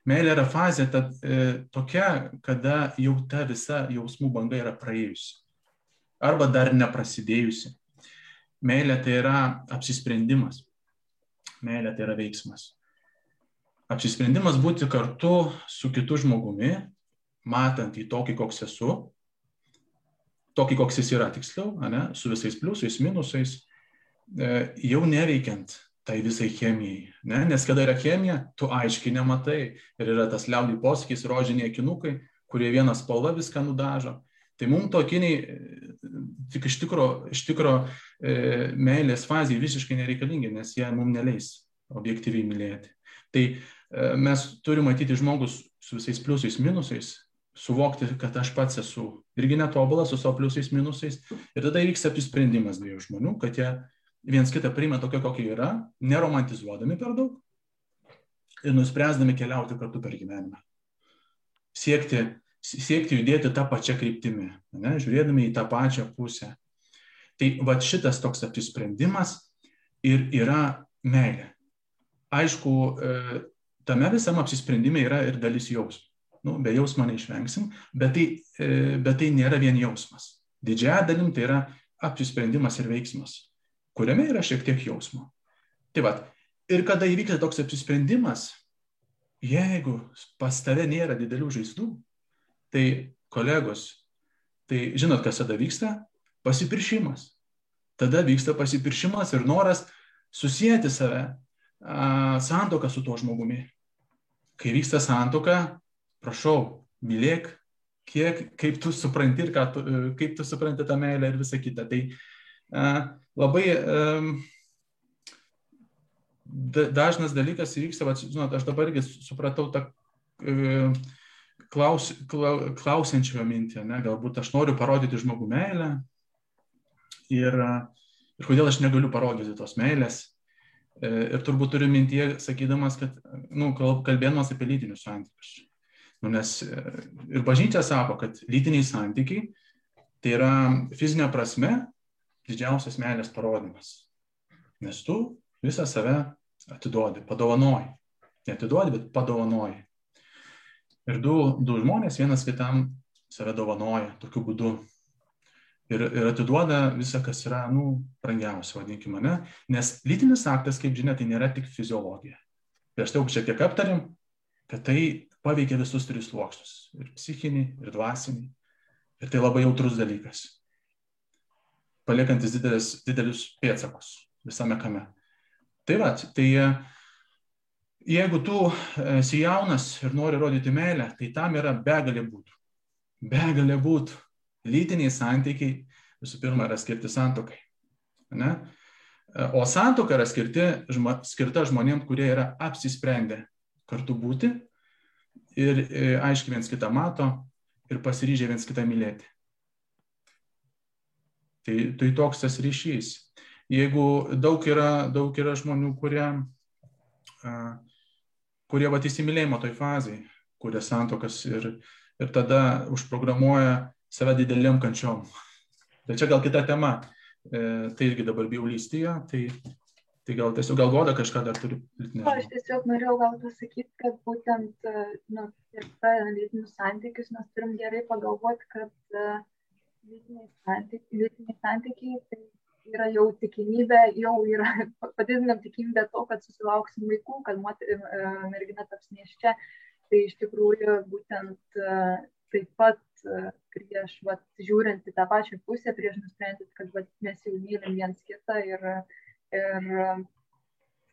[SPEAKER 2] meilė yra fazė tad, e, tokia, kada jau ta visa jausmų banga yra praėjusi arba dar neprasidėjusi. Meilė tai yra apsisprendimas. Meilė tai yra veiksmas. Apsisprendimas būti kartu su kitu žmogumi, matant į tokį, koks esu, tokį, koks jis yra tiksliau, ne, su visais pliusais, minusais, jau neveikiant tai visai chemijai. Ne? Nes kada yra chemija, tu aiškiai nematai. Ir yra tas liaudį posakis, rožiniai akinukai, kurie vieną spalvą viską nudažo. Tai mums to akiniai tik iš tikro, iš tikro e, meilės fazėje visiškai nereikalingi, nes jie mums neleis objektyviai mylėti. Tai e, mes turime matyti žmogus su visais pliusais, minusais, suvokti, kad aš pats esu irgi netobulas su savo pliusais, minusais. Ir tada įvyksta apsisprendimas dviejų žmonių, kad jie viens kitą priima tokia, kokia yra, neromantizuodami per daug ir nuspręsdami keliauti kartu per gyvenimą. Siekti, siekti judėti tą pačią kryptimį, ne, žiūrėdami į tą pačią pusę. Tai va šitas toks apsisprendimas ir yra meilė. Aišku, e, tame visam apsisprendime yra ir dalis jausmų. Nu, be jausmo neišvengsim, bet tai, e, bet tai nėra vien jausmas. Didžiąją dalim tai yra apsisprendimas ir veiksmas kuriame yra šiek tiek jausmo. Tai va, ir kada įvyksta toks apsisprendimas, jeigu pas tave nėra didelių žaizdų, tai kolegos, tai žinot, kas tada vyksta? Pasipiršimas. Tada vyksta pasipiršimas ir noras susijęti save santoką su tuo žmogumi. Kai vyksta santoka, prašau, mylėk, kiek, kaip tu supranti ir tu, kaip tu supranti tą meilę ir visą kitą. Tai labai dažnas dalykas įvyksta, va, žinot, aš dabar irgi supratau tą e, klaus, klausiančio mintį, ne, galbūt aš noriu parodyti žmogų meilę ir, ir kodėl aš negaliu parodyti tos meilės. E, ir turbūt turiu mintyje, sakydamas, kad, nu, kalbėdamas apie lytinius santykius. Nu, nes e, ir bažnyčia sako, kad lytiniai santykiai tai yra fizinė prasme didžiausias meilės parodimas. Nes tu visą save atiduodi, padovanoji. Neatiduodi, bet padovanoji. Ir du, du žmonės vienas kitam save dovanoja tokiu būdu. ir, ir atiduoda visą, kas yra, nu, brangiausia, vadinkime, ne? Nes lytinis aktas, kaip žinia, tai nėra tik fiziologija. Prieš tai jau šiek tiek aptarėm, kad tai paveikia visus tris sluoksnius - ir psichinį, ir dvasinį. Ir tai labai jautrus dalykas, paliekantis didelis, didelius pėtsakus visame kame. Tai va, tai jeigu tu esi jaunas ir nori rodyti meilę, tai tam yra begalė būdų. Begalė būdų. Lytiniai santykiai visų pirma yra skirti santokai. Ne? O santoka yra skirti, žma, skirta žmonėms, kurie yra apsisprendę kartu būti ir e, aiškiai viens kitą mato ir pasiryžę viens kitą mylėti. Tai, tai toks tas ryšys. Jeigu daug yra, daug yra žmonių, kurie, kurie va įsimylėjimo toj fazai, kurie santokas ir, ir tada užprogramuoja save dideliam kančiom. Tai čia gal kita tema. E, tai irgi dabar bijau lysti ją, tai Tai gal tiesiog gal goda kažką dar turi.
[SPEAKER 3] Nežinau. Aš tiesiog norėjau gal pasakyti, kad būtent nu, ir pradedant lytinius santykius mes turim gerai pagalvoti, kad lytiniai santykiai, lytiniai santykiai tai yra jau tikimybė, jau yra (laughs) padidinam tikimybę to, kad susilauksim vaikų, kad moter, uh, mergina taps neščia. Tai iš tikrųjų būtent uh, taip pat uh, prieš vat, žiūrint į tą pačią pusę, prieš nusprendžiant, kad vat, mes jau mylim viens kitą ir ir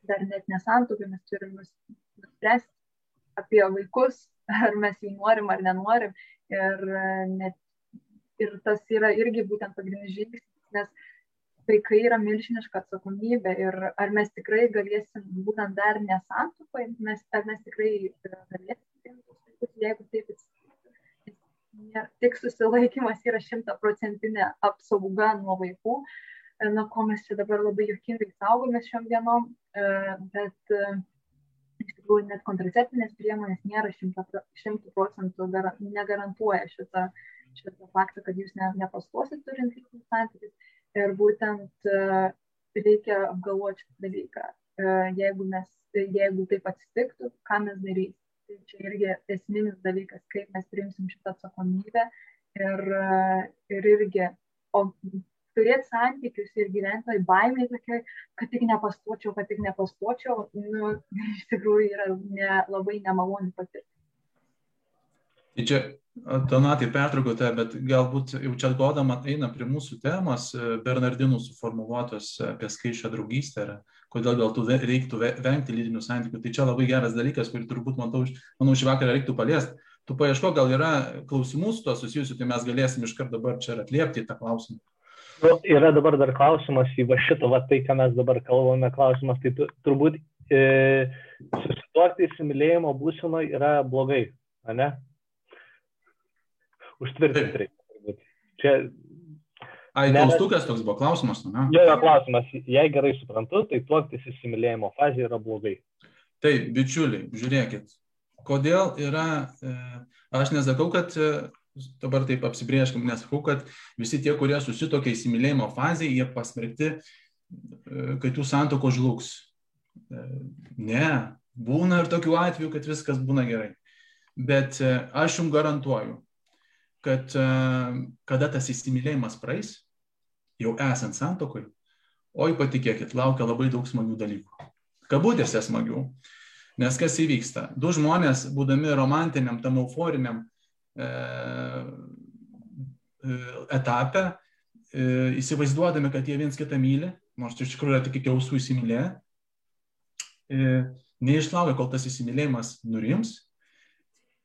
[SPEAKER 3] dar net nesantuokai mes turim nuspręsti apie vaikus, (laughs) ar mes jų norim ar nenorim. Ir, net, ir tas yra irgi būtent pagrindinis žingsnis, nes vaikai yra milžiniška atsakomybė ir ar mes tikrai galėsim, būtent dar nesantuokai, mes, ar mes tikrai galėsim vaikus, jeigu taip atsitiktų. Tik susilaikimas yra šimtaprocentinė apsauga nuo vaikų, nuo ko mes čia dabar labai juokingai saugomės šiom dienom, e, bet e, iš tikrųjų net kontraceptinės priemonės nėra šimtų procentų, negarantuoja šitą, šitą faktą, kad jūs ne, nepastosit turint lytinius santykius. Ir būtent e, reikia apgalvoti šitą dalyką. Jeigu, mes, jeigu taip atsitiktų, ką mes darysim. Tai čia irgi esminis dalykas, kaip mes priimsim šitą atsakomybę ir, ir irgi, o turėti santykius ir gyventi toj baimėj tokioj, kad tik nepastočiau, kad tik nepastočiau, nu, (laughs) iš tikrųjų yra ne, labai nemaloni patirtis.
[SPEAKER 2] Tai čia, Donatai, pertraukiau tą, bet galbūt jau čia godama eina prie mūsų temos, e, Bernardinų suformuoluotos apie skaičią draugystę, ir kodėl gal tu reiktų vengti lydinių santykių. Tai čia labai geras dalykas, kurį turbūt, manau, manau šį vakarą reiktų paliesti. Tu paieško, gal yra klausimų su to susijusių, tai mes galėsim iškart dabar čia atliepti tą klausimą.
[SPEAKER 1] Nu, yra dabar dar klausimas į va šitą, va tai, ką mes dabar kalbame, klausimas, tai tu, turbūt e, susituokti įsimylėjimo būsino yra blogai, ne? Užtvirtinti reikia. Čia.
[SPEAKER 2] Ai, klaustukas toks buvo klausimas, ne?
[SPEAKER 1] Jo, jo, klausimas. Jei gerai suprantu, tai tuoktis įsimylėjimo fazė yra blogai.
[SPEAKER 2] Taip, bičiuliai, žiūrėkit, kodėl yra, e, aš nesakau, kad e, dabar taip apsibrėžkim, nesakau, kad visi tie, kurie susitokia įsimylėjimo fazėje, jie pasmerkti, e, kad jų santoko žlugs. E, ne, būna ir tokių atvejų, kad viskas būna gerai. Bet e, aš jums garantuoju, kad kada tas įsimylėjimas praeis, jau esant santokui, oi patikėkit, laukia labai daug smagių dalykų. Kabutėse smagių. Nes kas įvyksta? Du žmonės, būdami romantiniam, tam euforiniam etape, e, įsivaizduodami, kad jie viens kitą myli, nors iš tikrųjų yra tik iki ausų įsimylėję, neišlaukia, kol tas įsimylėjimas nurims,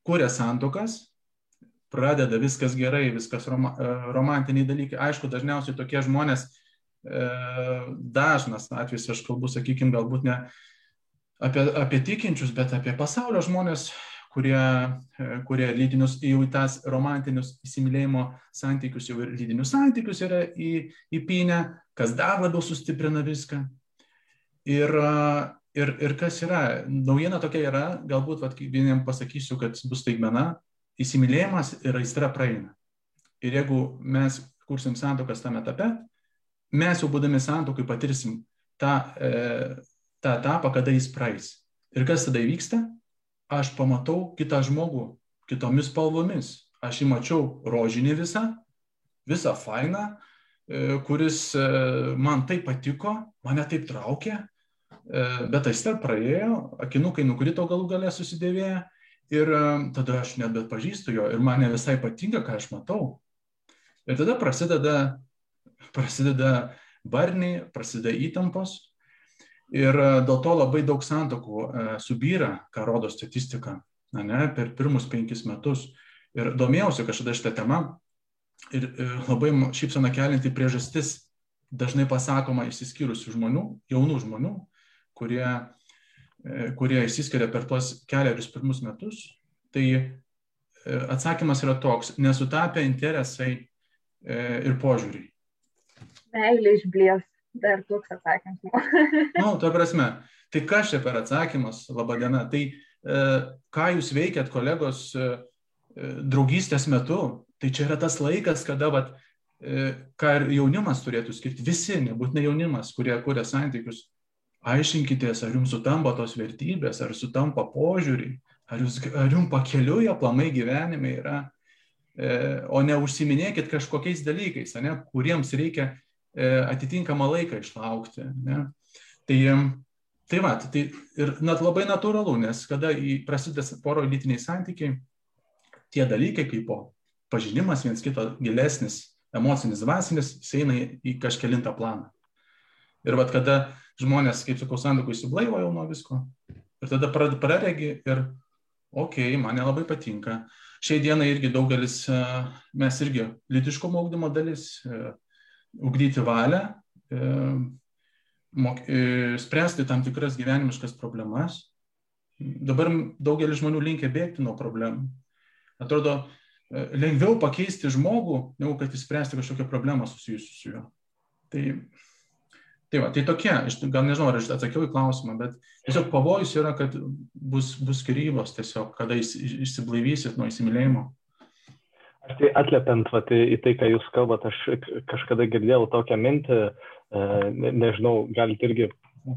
[SPEAKER 2] kuria santokas, pradeda viskas gerai, viskas roma, romantiniai dalykai. Aišku, dažniausiai tokie žmonės, dažnas atvejis, aš kalbu, sakykime, galbūt ne apie, apie tikinčius, bet apie pasaulio žmonės, kurie, e, kurie lydinius, jau į tas romantinius įsimylėjimo santykius, jau ir lydinius santykius yra į, įpinę, kas dar labiau sustiprina viską. Ir, ir, ir kas yra, naujiena tokia yra, galbūt vat, vieniem pasakysiu, kad bus taigmena, įsimylėjimas ir aistra praeina. Ir jeigu mes kursim santokas tame etape, mes jau būdami santokui patirsim tą, e, tą etapą, kada jis praeis. Ir kas tada įvyksta? Aš pamatau kitą žmogų kitomis spalvomis. Aš jį mačiau rožinį visą, visą fainą, kuris man taip patiko, mane taip traukė, bet aistra praėjo, akinukai nukrito galų galę susidėvėję ir tada aš nebet pažįstu jo ir man ne visai patinka, ką aš matau. Ir tada prasideda, prasideda barniai, prasideda įtampos ir dėl to labai daug santokų subyra, ką rodo statistika, ne, per pirmus penkis metus. Ir domėjausi kažkada šitą temą ir labai šypsana kelinti priežastis dažnai pasakoma išsiskyrusių žmonių, jaunų žmonių, kurie, kurie išsiskiria per tuos keliarius pirmus metus. Tai atsakymas yra toks, nesutapę interesai ir požiūriai.
[SPEAKER 3] Meilė išblės, dar toks atsakymas.
[SPEAKER 2] Na, nu, ta prasme, tai kas čia per atsakymas, laba diena, tai ką jūs veikiat kolegos draugystės metu, tai čia yra tas laikas, kada, vat, ką ir jaunimas turėtų skirti, visi, nebūtinai jaunimas, kurie kuria santykius, aiškinkitės, ar jums sutampa tos vertybės, ar sutampa požiūriai, ar, jūs, ar jums pakeliui aplamai gyvenime yra, o ne užsiminėkit kažkokiais dalykais, ne, kuriems reikia atitinkamą laiką išlaukti. Ne. Tai Tai va, tai ir net labai natūralu, nes kada prasideda poro lytiniai santykiai, tie dalykai kaip po pažinimas viens kito gilesnis, emocinis, dvasinis, eina į kažkelintą planą. Ir vad kada žmonės, kaip sakau, sandukų įsiblaivo jau nuo visko, ir tada praregi ir, okei, okay, man nelabai patinka. Šiai dienai irgi daugelis, mes irgi litiškumo augdymo dalis, ugdyti valią, mok, e, spręsti tam tikras gyvenimiškas problemas. Dabar daugelis žmonių linkia bėgti nuo problemų. Atrodo, e, lengviau pakeisti žmogų, negu kad įspręsti kažkokią problemą susijusiu su juo. Tai, tai, va, tai tokie, aš gal nežinau, ar aš atsakiau į klausimą, bet tiesiog pavojus yra, kad bus, bus skirybos tiesiog, kada išsiblaivysit nuo įsimylėjimo.
[SPEAKER 1] Tai atliepiant vat, į tai, ką jūs kalbate, aš kažkada girdėjau tokią mintį, ne, nežinau, galite irgi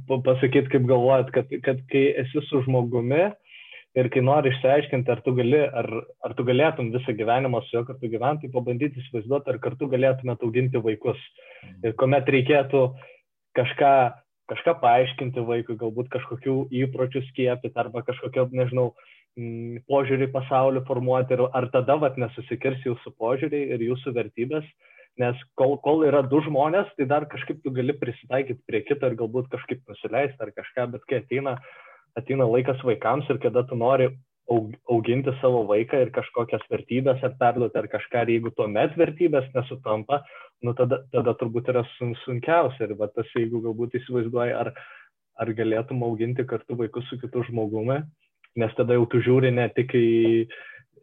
[SPEAKER 1] pasakyti, kaip galvojat, kad, kad kai esi su žmogumi ir kai nori išsiaiškinti, ar tu, gali, ar, ar tu galėtum visą gyvenimą su juo kartu gyventi, tai pabandyti įsivaizduoti, ar kartu galėtumėte auginti vaikus. Ir kuomet reikėtų kažką, kažką paaiškinti vaikui, galbūt kažkokių įpročių skiepyti arba kažkokio, nežinau, požiūrį pasaulį formuoti ir ar tada vat nesusikirs jūsų požiūriai ir jūsų vertybės, nes kol, kol yra du žmonės, tai dar kažkaip tu gali prisitaikyti prie kito ir galbūt kažkaip nusileisti ar kažką, bet kai ateina, ateina laikas vaikams ir kada tu nori auginti savo vaiką ir kažkokias vertybės ar perduoti ar kažką, ir jeigu tuomet vertybės nesutampa, nu tada, tada turbūt yra sun, sunkiausia. Ir va, tas, jeigu galbūt įsivaizduoji, ar, ar galėtum auginti kartu vaikus su kitu žmogumi, nes tada jau tu žiūri ne tik, į,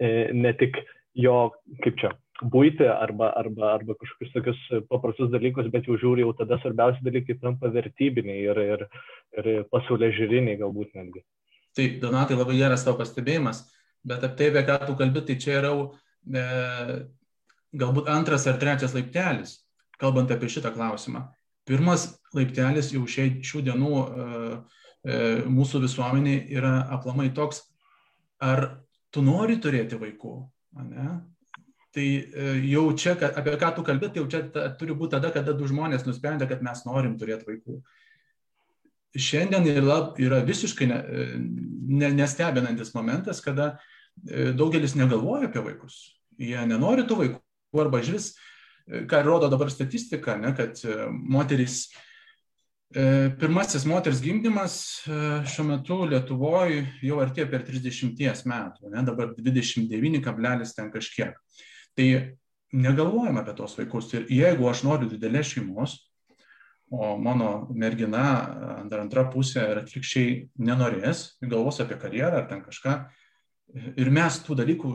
[SPEAKER 1] e, ne tik jo, kaip čia, būti arba, arba, arba kažkokius tokius paprastus dalykus, bet jau žiūri, jau tada svarbiausi dalykai tampa vertybiniai ir, ir, ir pasaulio žiūriniai galbūt netgi.
[SPEAKER 2] Taip, Donatai, labai geras tavo pastebėjimas, bet apie tai, apie ką tu kalbi, tai čia yra e, galbūt antras ar trečias laiptelis, kalbant apie šitą klausimą. Pirmas laiptelis jau šiai, šių dienų e, mūsų visuomenė yra aplamai toks, ar tu nori turėti vaikų, ne? Tai e, jau čia, apie ką tu kalbėt, tai jau čia ta, turi būti tada, kada du žmonės nusprendė, kad mes norim turėti vaikų. Šiandien yra, yra visiškai ne, e, ne, nestebinantis momentas, kada e, daugelis negalvoja apie vaikus. Jie nenori tų vaikų arba žvis, ką rodo dabar statistika, ne, kad moteris, pirmasis moters gimdymas šiuo metu Lietuvoje jau artėja per 30 metų, ne, dabar 29, ten kažkiek. Tai negalvojam apie tos vaikus. Ir jeigu aš noriu didelės šeimos, o mano mergina ar antra pusė ir atlikščiai nenorės, galvos apie karjerą ar ten kažką, ir mes tų dalykų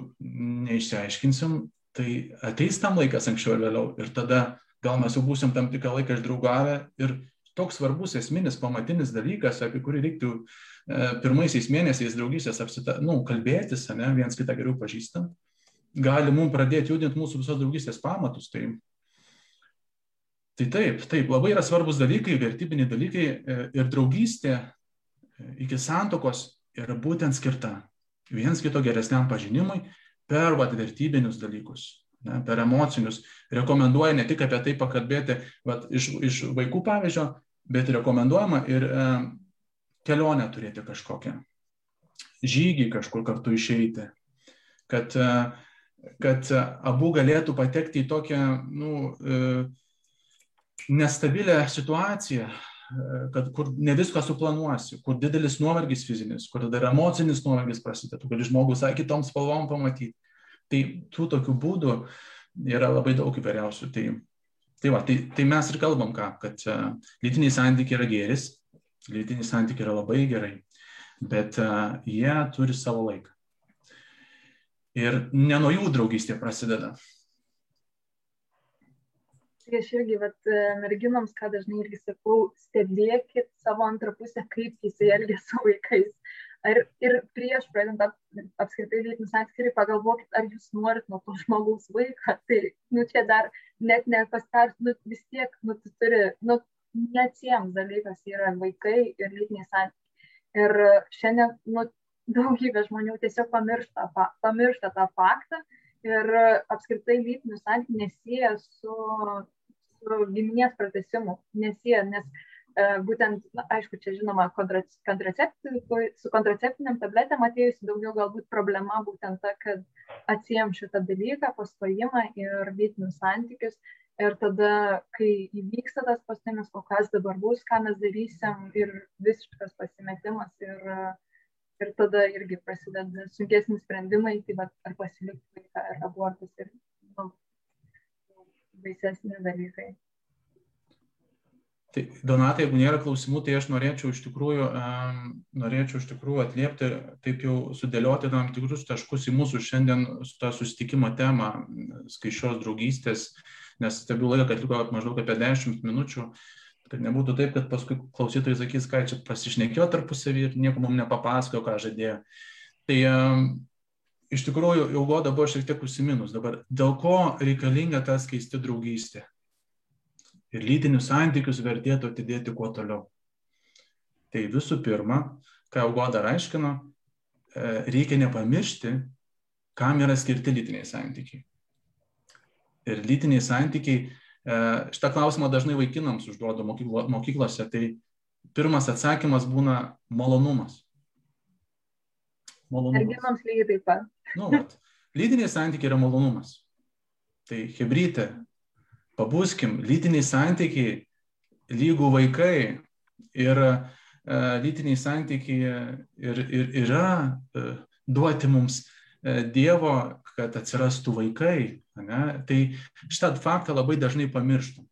[SPEAKER 2] neišsiaiškinsim, tai ateis tam laikas anksčiau ir vėliau. Ir tada gal mes jau būsim tam tikrą laiką išdraugavę ir toks svarbus esminis pamatinis dalykas, apie kurį reiktų e, pirmaisiais mėnesiais draugystės apsita, nu, kalbėtis, ne, viens kitą geriau pažįstant gali mums pradėti judinti mūsų visos draugystės pamatus. Tai, tai taip, taip, labai yra svarbus dalykai, vertybiniai dalykai e, ir draugystė e, iki santokos yra būtent skirta viens kito geresniam pažinimui per vat, vertybinius dalykus. ne, per emocinius. Rekomenduoja ne tik apie tai pakalbėti vat, iš, iš vaikų pavyzdžio, bet rekomenduojama ir e, kelionę turėti kažkokią. Žygį kažkur kartu išeiti. Kad, e, kad abu galėtų patekti į tokią nu, e, nestabilę situaciją, kad kur ne viską suplanuosi, kur didelis nuovargis fizinis, kur dar emocinis nuovargis prasideda, tu gali žmogus kitom spalvom pamatyti. Tai tų tokių būdų yra labai daug įvairiausių. Tai, tai, va, tai, tai mes ir kalbam ką, kad uh, lytiniai santykiai yra geris, lytiniai santykiai yra labai gerai, bet uh, jie turi savo laiką. Ir ne nuo jų draugystė prasideda.
[SPEAKER 3] Tai aš irgi, vat, e, merginoms, ką dažnai irgi sakau, stebėkit savo antrą pusę, kaip jis elgia su vaikais. Ar ir prieš pradedant ap, apskritai lytinį santykį, pagalvokit, ar jūs norit nuo to žmogaus vaiką. Tai, nu, čia dar net nepastars, nu, vis tiek, nu, tu turi, nu, neatsiems dalykas yra vaikai ir lytiniai santykiai. Ir šiandien, nu, daugybė žmonių tiesiog pamiršta, pa, pamiršta tą faktą ir apskritai lytinių santykių nesieja su su giminės pratesimu nesieja, nes būtent, na, aišku, čia žinoma, su kontraceptiniam tabletėm atėjusi daugiau galbūt problema būtent ta, kad atsijam šitą dalyką, pastojimą ir lytinius santykius. Ir tada, kai įvyksta tas pastojimas, o kas dabar bus, ką mes darysim ir visiškas pasimetimas ir, ir tada irgi prasideda sunkesni sprendimai, tai va, ar pasilikti vaiką, ar abortus ir nu, baisesni dalykai.
[SPEAKER 2] Tai Donatai, jeigu nėra klausimų, tai aš norėčiau iš tikrųjų, um, norėčiau iš tikrųjų atliepti, taip jau sudėlioti tam tikrus taškus į mūsų šiandien tą susitikimo temą, skaičios draugystės, nes stebiu laiką, kad liko maždaug apie 10 minučių, kad nebūtų taip, kad paskui klausytojai sakys, ką čia pasišnekėjo tarpusavį ir nieko mums nepapasakojo, ką žadėjo. Tai um, iš tikrųjų jau goda buvo šiek tiek užsiminus dabar, dėl ko reikalinga ta skaisti draugystė. Ir lytinius santykius vertėtų atidėti kuo toliau. Tai visų pirma, ką jau goda aiškino, e, reikia nepamiršti, kam yra skirti lytiniai santykiai. Ir lytiniai santykiai, e, šitą klausimą dažnai vaikinams užduoda mokyklose, tai pirmas atsakymas būna malonumas
[SPEAKER 3] malonumas. Merginoms lygiai taip pat.
[SPEAKER 2] Nu, vat, lytiniai santykiai yra malonumas. Tai hebrytė, pabūskim, lytiniai santykiai lygų vaikai ir uh, lytiniai santykiai ir, ir yra uh, duoti mums uh, Dievo, kad atsirastų vaikai. Ne? Tai šitą faktą labai dažnai pamirštam.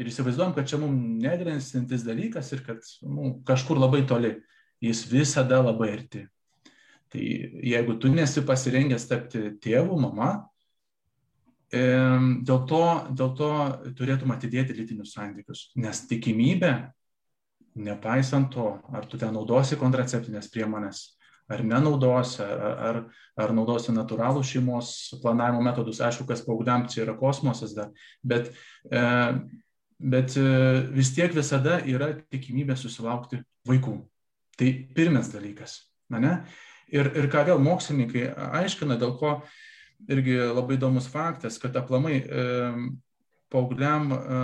[SPEAKER 2] Ir įsivaizduojam, kad čia mums negrensintis dalykas ir kad nu, kažkur labai toli. Jis visada labai arti. Tai jeigu tu nesi pasirengęs tapti tėvu, mama, dėl to, dėl to turėtum atidėti lytinius santykius, nes tikimybė, nepaisant to, ar tu ten naudosi kontraceptinės priemonės, ar nenaudosi, ar, ar, ar naudosi natūralų šeimos planavimo metodus, aišku, kas paaugliam čia yra kosmosas dar, bet, bet e, vis tiek visada yra tikimybė susilaukti vaikų. Tai pirmas dalykas. Ne? Ir, ir ką vėl mokslininkai aiškina, dėl ko irgi labai įdomus faktas, kad aplamai paaugliam, e,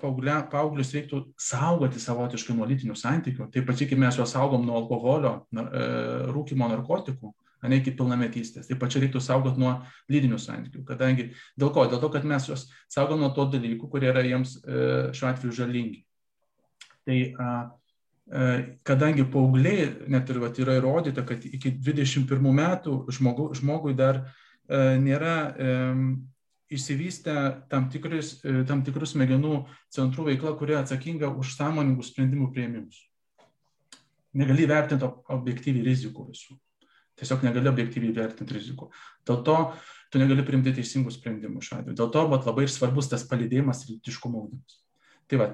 [SPEAKER 2] paaugliam, paauglius reiktų saugoti savotiškai nuo lytinių santykių. Taip pačiai, kaip mes juos saugom nuo alkoholio, e, rūkimo narkotikų, ne iki pilnametystės. Taip pačiai reiktų saugoti nuo lydinių santykių. Kadangi dėl ko? Dėl to, kad mes juos saugom nuo to dalykų, kurie yra jiems e, šiuo atveju žalingi. Tai kadangi paaugliai, net ir vat, yra įrodyta, kad iki 21 metų žmogu, žmogui dar e, nėra e, išsivystę tam, tikris, e, tam tikrus smegenų centrų veikla, kurie atsakinga už sąmoningų sprendimų prieimimus. Negali vertinti objektyviai rizikų visų. Tiesiog negali objektyviai vertinti rizikų. Dėl to tu negali priimti teisingų sprendimų šiuo atveju. Dėl to vat, labai svarbus tas palydėjimas ir lytiškumo ūdymas. Tai va,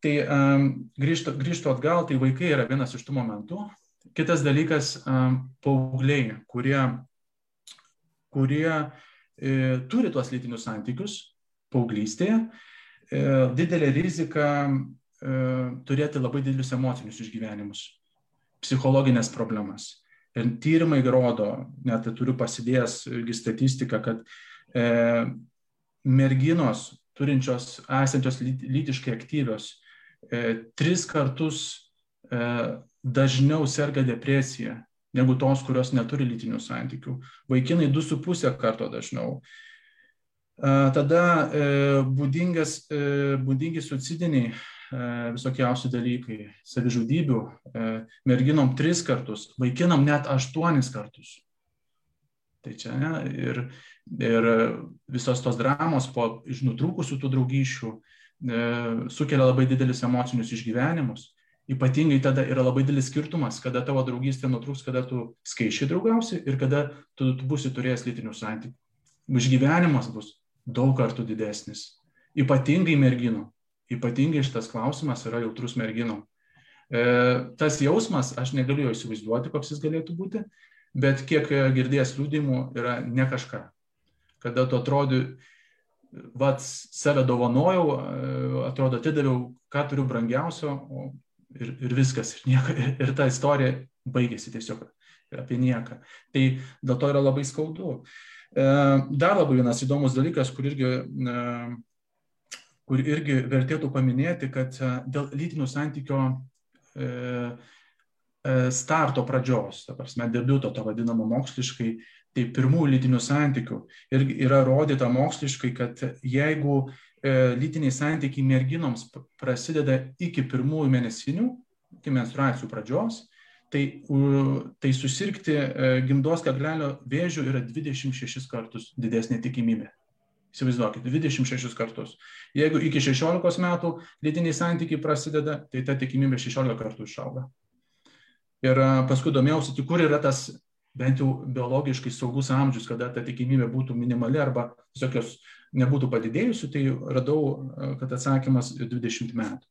[SPEAKER 2] Tai um, grįžtų, grįžtų atgal, tai vaikai yra vienas iš tų momentų. Kitas dalykas, um, paaugliai, kurie, kurie e, turi tuos lytinius santykius paauglystėje, e, didelė rizika e, turėti labai didelius emocinius išgyvenimus, psichologinės problemas. Ir tyrimai rodo, net turiu pasidėjęs statistiką, kad e, merginos turinčios, esančios lytiškai aktyvios, e, tris kartus e, dažniau serga depresija negu tos, kurios neturi lytinių santykių. Vaikinai 2,5 karto dažniau. Tada e, e, būdingi suicidiniai e, visokiausi dalykai, savižudybių, merginom tris kartus, vaikinam net aštuonis kartus. Tai čia ne, ir, ir visos tos dramos po iš nutrūkusių tų draugyšių sukelia labai didelius emocinius išgyvenimus. Ypatingai tada yra labai didelis skirtumas, kada tavo draugystė nutrūks, kada tu skaičiai draugausi ir kada tu, tu būsi turėjęs lytinių santykių. Išgyvenimas bus daug kartų didesnis. Ypatingai merginų. Ypatingai šitas klausimas yra jautrus merginų. E, tas jausmas, aš negaliu jo įsivaizduoti, koks jis galėtų būti, bet kiek girdėjęs liūdimų yra ne kažką. Kada tu atrodi, vad, save dovanojau, e, atrodo, atidaviau, ką turiu brangiausio, o ir, ir viskas, ir, nieka, ir, ir ta istorija baigėsi tiesiog apie nieką. Tai dėl to yra labai skaudu. E, dar labai vienas įdomus dalykas, kur irgi, e, kur irgi vertėtų paminėti, kad e, dėl lytinių santykio starto pradžios, ta prasme, debiuto, to vadinamo moksliškai, tai pirmųjų lytinių santykių. Ir yra rodyta moksliškai, kad jeigu lytiniai santykiai merginoms prasideda iki pirmųjų mėnesinių, iki menstruacijų pradžios, tai, tai susirgti e, gimdos kaklelio vėžių yra 26 kartus didesnė tikimybė. Įsivaizduokit, 26 kartus. Jeigu iki 16 metų lytiniai santykiai prasideda, tai ta tikimybė 16 kartų išauga. Ir e, paskui domėjausi, tai kur yra tas bent jau biologiškai saugus amžius, kada ta tikimybė būtų minimali arba visokios nebūtų padidėjusi, tai radau, e, kad atsakymas 20 metų.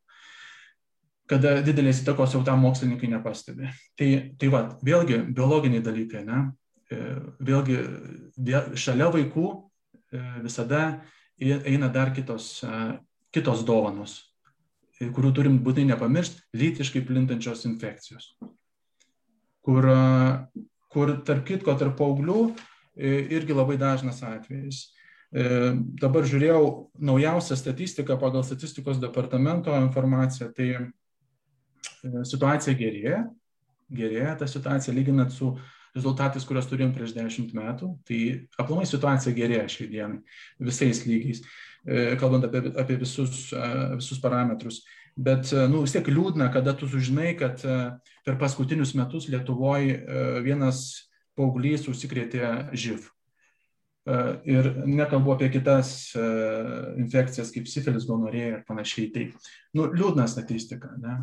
[SPEAKER 2] Kada didelės įtakos jau tam mokslininkai nepastebi. Tai, tai va, vėlgi biologiniai dalykai, ne? E, vėlgi vėl, šalia vaikų e, visada eina dar kitos, kitos dovanos, kurių turim būtinai nepamiršti, lytiškai plintančios infekcijos. Kur, kur tarp kitko, tarp paauglių irgi labai dažnas atvejis dabar žiūrėjau naujausią statistiką pagal statistikos departamento informaciją, tai e, situacija gerėja, gerėja ta situacija lyginant su rezultatais, kuriuos turėjom prieš dešimt metų, tai aplamai situacija gerėja šiai dienai visais lygiais, e, kalbant apie, apie visus, visus parametrus. Bet nu, vis tiek liūdna, kada tu sužinai, kad per paskutinius metus Lietuvoje vienas paauglys užsikrėtė živ. E, ir nekalbu apie kitas e, infekcijas kaip sifilis, gonorėja ir panašiai. Tai nu, liūdna statistika. Ne?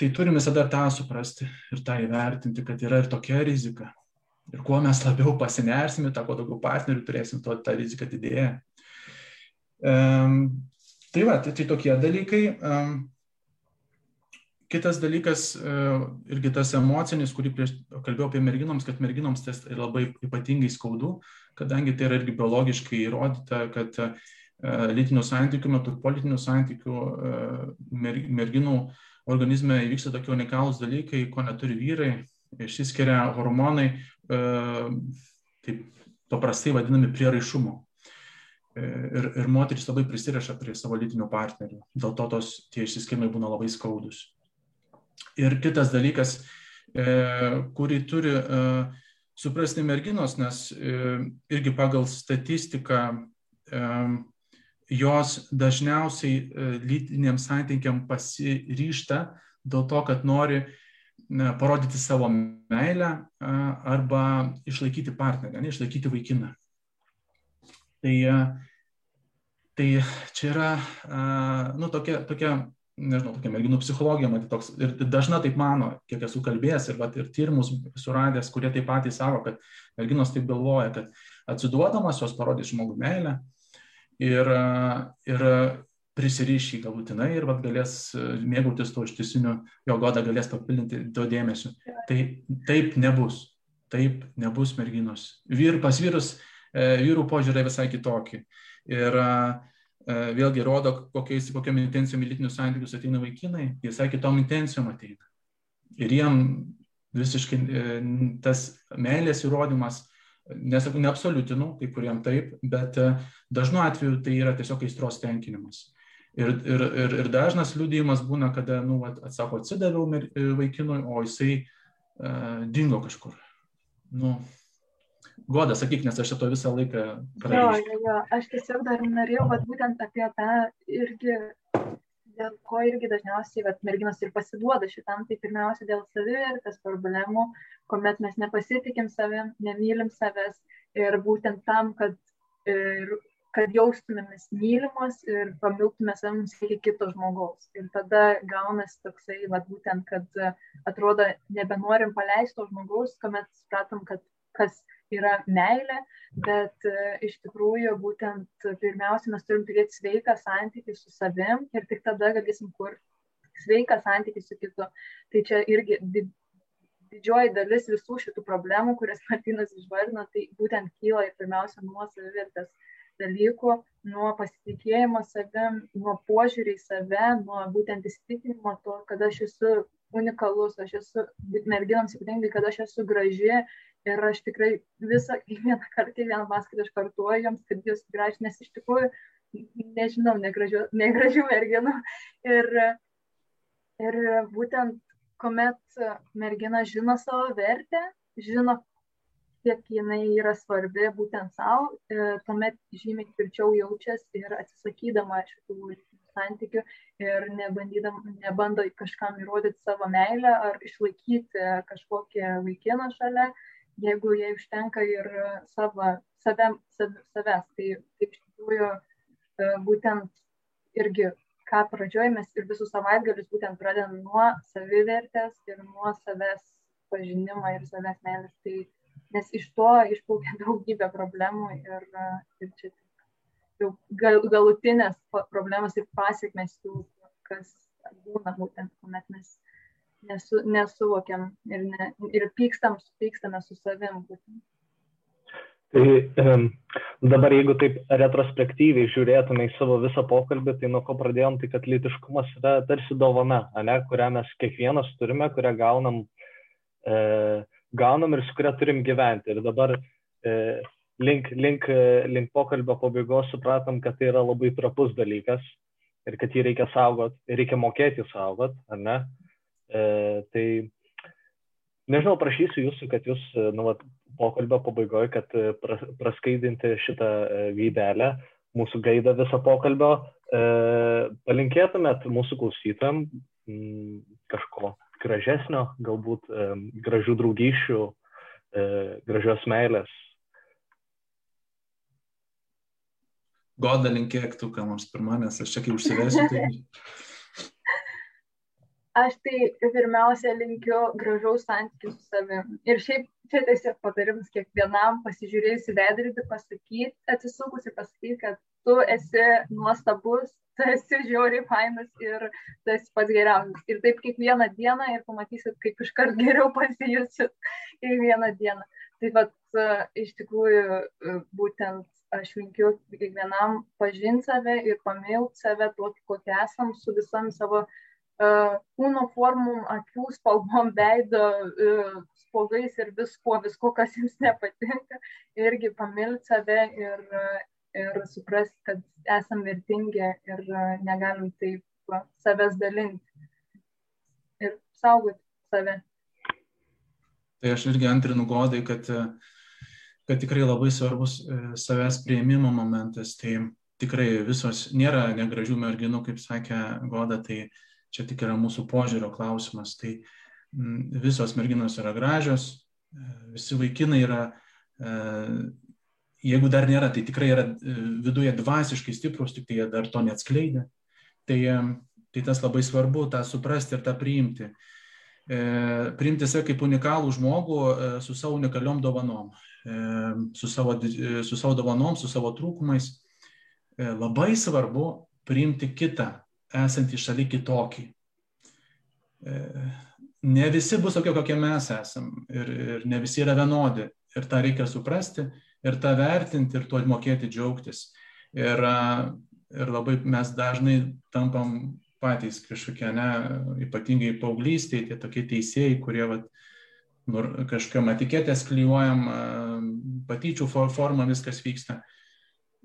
[SPEAKER 2] Tai turime visada tą suprasti ir tą įvertinti, kad yra ir tokia rizika. Ir kuo mes labiau pasinersime, tą kuo daugiau partnerių turėsim, tuo ta rizika didėja. Um, tai va, tai, tai tokie dalykai. Um, Kitas dalykas, irgi tas emocinis, kurį prieš kalbėjau apie merginoms, kad merginoms tas labai ypatingai skaudu, kadangi tai yra irgi biologiškai įrodyta, kad e, lytinių santykių metu, politinių santykių e, merginų organizme įvyksta tokie unikalūs dalykai, ko neturi vyrai, išsiskiria hormonai, e, taip paprastai vadinami prieraišumo. Ir, ir moteris labai prisiriša prie savo lytinių partnerių. Dėl to tos, tie išsiskirimai būna labai skaudus. Ir kitas dalykas, kurį turi suprasti merginos, nes e, irgi pagal statistiką e, jos dažniausiai e, lytiniam santykiam pasiryšta dėl to, kad nori parodyti savo meilę arba išlaikyti partnerę, ne, išlaikyti vaikiną. Tai, tai čia yra nu, tokia, tokia nežinau, tokia merginų psichologija, matyt, toks, ir dažna taip mano, kiek esu kalbėjęs ir, vat, ir tyrimus suradęs, kurie taip patys savo, kad merginos taip galvoja, kad atsiduodamas jos parodys žmogų meilę ir, ir prisirišy galutinai ir vat, galės mėgautis to ištisiniu, jo godą galės papildinti to dėmesio. Tai taip nebus. Taip nebus merginos. Vyr, pas vyrus e, vyrų požiūrė visai kitokį. Ir uh, E, vėlgi rodo, kokiais, kokiam intencijom į lytinius santykius ateina vaikinai, visai kitom intencijom ateina. Ir jiem visiškai e, tas meilės įrodymas nesakau, neabsoliutinu, kai kuriem taip, bet e, dažnu atveju tai yra tiesiog aistros tenkinimas. Ir, ir, ir, ir dažnas liūdėjimas būna, kada, nu, atsako, atsidaviau e, vaikinui, o jisai uh, dingo kažkur. Nu, Goda, sakyk, nes aš šito visą laiką
[SPEAKER 3] praėjau. Jo, jo, aš tiesiog dar norėjau, vat, būtent apie tą irgi, dėl ko irgi dažniausiai vat, merginos ir pasiduoda šitam, tai pirmiausia dėl savivertės problemų, kuomet mes nepasitikim savim, nemylim savęs ir būtent tam, kad ir kad jaustumėmės mylimos ir pamiltume savim iki kito žmogaus. Ir tada gaunasi toksai, va, būtent, kad atrodo, nebenorim paleisti to žmogaus, kuomet supratom, kad kas yra meilė, bet e, iš tikrųjų būtent pirmiausia mes turim turėti sveiką santykį su savim ir tik tada galėsim kurti sveiką santykį su kitu. Tai čia irgi didžioji dalis visų šitų problemų, kurias (laughs) Martinas išvardino, tai būtent kyla ir pirmiausia nuo savivertės dalykų, nuo pasitikėjimo savim, nuo požiūrį į save, nuo būtent įsitikinimo to, kad aš esu unikalus, aš esu merginams ypatingai, kad aš esu graži ir aš tikrai visą, (laughs) kiekvieną kartą, kiekvieną paskaitą aš kartuoju joms, kad jūs graži, nes iš tikrųjų, nežinau, negražių, negražių merginų. Ir, ir būtent, kuomet mergina žino savo vertę, žino, kiek jinai yra svarbi būtent savo, e, tuomet žymiai tvirčiau jaučiasi ir atsisakydama šitų santykių ir nebando kažkam įrodyti savo meilę ar išlaikyti kažkokią vaikiną šalia, jeigu jai užtenka ir savo, save, save, savęs. Tai, tai iš tikrųjų e, būtent irgi, ką pradžioje mes ir visus savaitgalius būtent pradedam nuo savivertės ir nuo savęs pažinimo ir savęs meilės. Tai nes iš to išplaukia (laughs) daugybė problemų ir, ir čia jau gal, galutinės problemos ir pasiekmes jų, kas būna būtent, kuomet mes nesu, nesuvokiam ir, ne, ir pykstam, pykstame su savim.
[SPEAKER 1] Tai um, dabar jeigu taip retrospektyviai žiūrėtume į savo visą pokalbį, tai nuo ko pradėjom, tai kad lytiškumas yra tarsi dovana, ne, kurią mes kiekvienas turime, kurią gaunam e, gaunam ir su kuria turim gyventi. Ir dabar e, link, link, link pokalbio pabaigos supratom, kad tai yra labai trapus dalykas ir kad jį reikia saugot, reikia mokėti saugot, ar ne? E, tai nežinau, prašysiu jūsų, kad jūs, e, nu, vat, pokalbio pabaigoje, kad e, pras, praskaidinti šitą gaidelę, mūsų gaidą visą pokalbio, e, palinkėtumėt mūsų klausytam m, kažko gražesnio, galbūt e, gražių draugyšių, e, gražios meilės.
[SPEAKER 2] Goda linkėk tu, ką nors pirmą, nes aš čia kai užsivesiu. Tai... (laughs)
[SPEAKER 3] Aš tai pirmiausia linkiu gražaus santykių su savimi. Ir šiaip čia tiesiog patarimas kiekvienam pasižiūrėjus į veidrodį, pasakyti, atsisukus ir pasakyti, kad tu esi nuostabus, tu esi žiauriai fainas ir tu esi pats geriausias. Ir taip kiekvieną dieną ir pamatysit, kaip iškart geriau pasijusit kiekvieną dieną. Tai vad iš tikrųjų būtent aš linkiu kiekvienam pažinti save ir pamilti save tokį, kokį esam, su visom savo kūno formom, akių spalvom, veido uh, spogais ir viskuo, viskuo, kas jums nepatinka. Irgi pamilti save ir, uh, ir suprasti, kad esam vertingi ir negalim taip savęs dalinti ir saugoti save.
[SPEAKER 2] Tai aš irgi antrinu godai, kad, kad tikrai labai svarbus savęs prieimimo momentas. Tai tikrai visos nėra negražių merginų, kaip sakė goda, tai čia tik yra mūsų požiūrio klausimas. Tai visos merginos yra gražios, visi vaikinai yra jeigu dar nėra, tai tikrai yra e, viduje dvasiškai stiprus, tik tai jie dar to neatskleidė. Tai, e, tai tas labai svarbu, tą suprasti ir tą priimti. E, priimti save kaip unikalų žmogų e, su savo unikaliom dovanom, e, su, savo, e, su savo dovanom, su savo trūkumais. E, labai svarbu priimti kitą, esantį šalia kitokį. E, ne visi bus tokie, kokie mes esam ir, ir ne visi yra vienodi. Ir tą reikia suprasti ir tą vertinti ir tuo mokėti džiaugtis. Ir, ir labai mes dažnai tampam patys kažkokie, ne, ypatingai paauglystėje, tie tokie teisėjai, kurie vat, kažkokiam etiketės klyjuojam, patyčių forma viskas vyksta.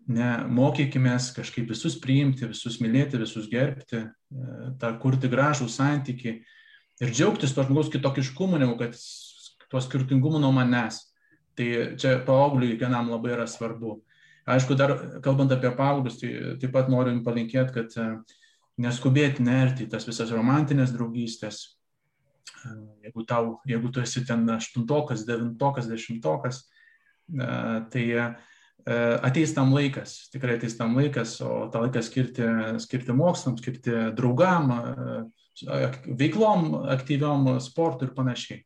[SPEAKER 2] Ne, mokykime kažkaip visus priimti, visus mylėti, visus gerbti, tą kurti gražų santyki ir džiaugtis to žmogaus kitokiškumu, negu kad tuo skirtingumu nuo manęs. Tai čia paaugliui kiekvienam labai yra svarbu. Aišku, dar kalbant apie paauglius, tai taip pat norim palinkėti, kad neskubėti nerti tas visas romantinės draugystės, jeigu, tau, jeigu tu esi ten aštuntokas, devintokas, dešimtokas, e, tai e, ateis tam laikas, tikrai ateis tam laikas, o tą laiką skirti, skirti mokslams, skirti draugam, e, veiklom, aktyviom sportui ir panašiai.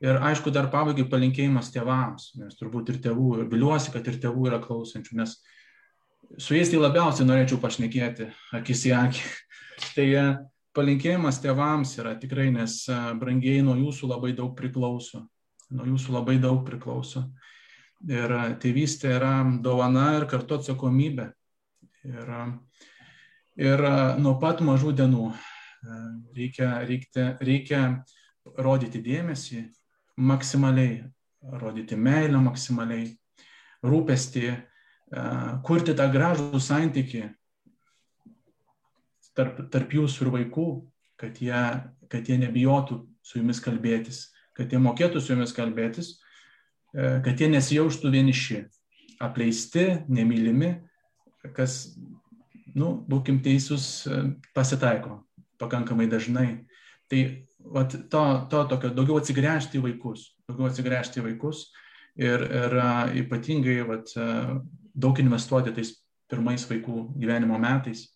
[SPEAKER 2] Ir aišku, dar pabaigai palinkėjimas tėvams, nes turbūt ir tėvų, viliuosi, kad ir tėvų yra klausančių, nes su jais tai labiausiai norėčiau pašnekėti, akis į akį. (laughs) Tai palinkėjimas tėvams yra tikrai, nes brangiai nuo jūsų labai daug priklauso. Nuo jūsų labai daug priklauso. Ir tėvystė yra dovana ir kartu atsakomybė. Ir, ir nuo pat mažų dienų reikia, reikia, reikia rodyti dėmesį maksimaliai, rodyti meilę maksimaliai, rūpestį, kurti tą gražų santyki tarp, tarp jūsų ir vaikų, kad jie, kad jie nebijotų su jumis kalbėtis, kad jie mokėtų su jumis kalbėtis, e, kad jie nesijaustų vieniši, apleisti, nemylimi, kas, nu, būkim teisūs, e, pasitaiko pakankamai dažnai. Tai vat, to, to tokio daugiau atsigręžti į vaikus, daugiau atsigręžti į vaikus ir, ir ypatingai vat, daug investuoti tais pirmais vaikų gyvenimo metais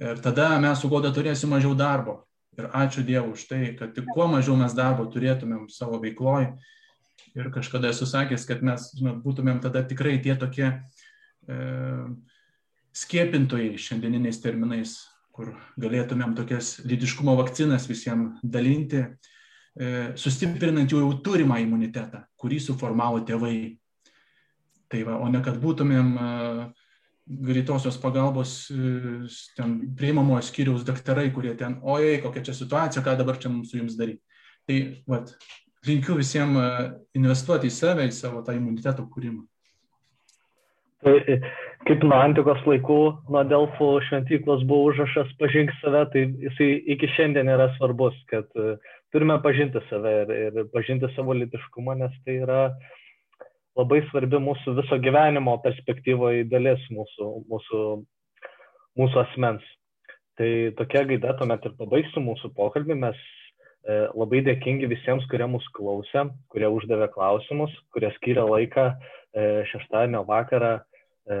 [SPEAKER 2] Ir tada mes su Goda turėsim mažiau darbo. Ir ačiū Dievui už tai, kad tik kuo mažiau mes darbo turėtumėm savo veikloj. Ir kažkada esu sakęs, kad mes žinot, būtumėm tada tikrai tie tokie e, skiepintojai šiandieniniais terminais, kur galėtumėm tokias lydiškumo vakcinas visiems dalinti, e, sustiprinant jau turimą imunitetą, kurį suformavo tėvai. Tai va, o ne kad būtumėm e, greitosios pagalbos e, ten priimamojo skyriaus daktarai, kurie ten, ojei, kokia čia situacija, ką dabar čia mums su jums daryti. Tai, vat, linkiu visiems e, investuoti į save, į savo tą imuniteto kūrimą.
[SPEAKER 1] Tai kaip nuo antikos laikų, nuo Delfų šventyklos buvo užrašas pažink save, tai jisai iki šiandien yra svarbus, kad e, turime pažinti save ir, ir pažinti savo litiškumą, nes tai yra labai svarbi mūsų viso gyvenimo perspektyvoje dalis mūsų, mūsų, mūsų asmens. Tai tokia gaida tuomet ir pabaigsiu mūsų pokalbį. Mes labai dėkingi visiems, kurie mūsų klausė, kurie uždavė klausimus, kurie skiria laiką e, šeštadienio vakarą e,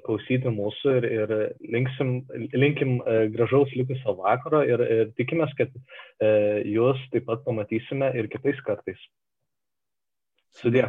[SPEAKER 1] klausyti mūsų ir, ir linksim, linkim e, gražaus likusio vakaro ir, ir tikimės, kad e, jūs taip pat pamatysime ir kitais kartais. Sudė.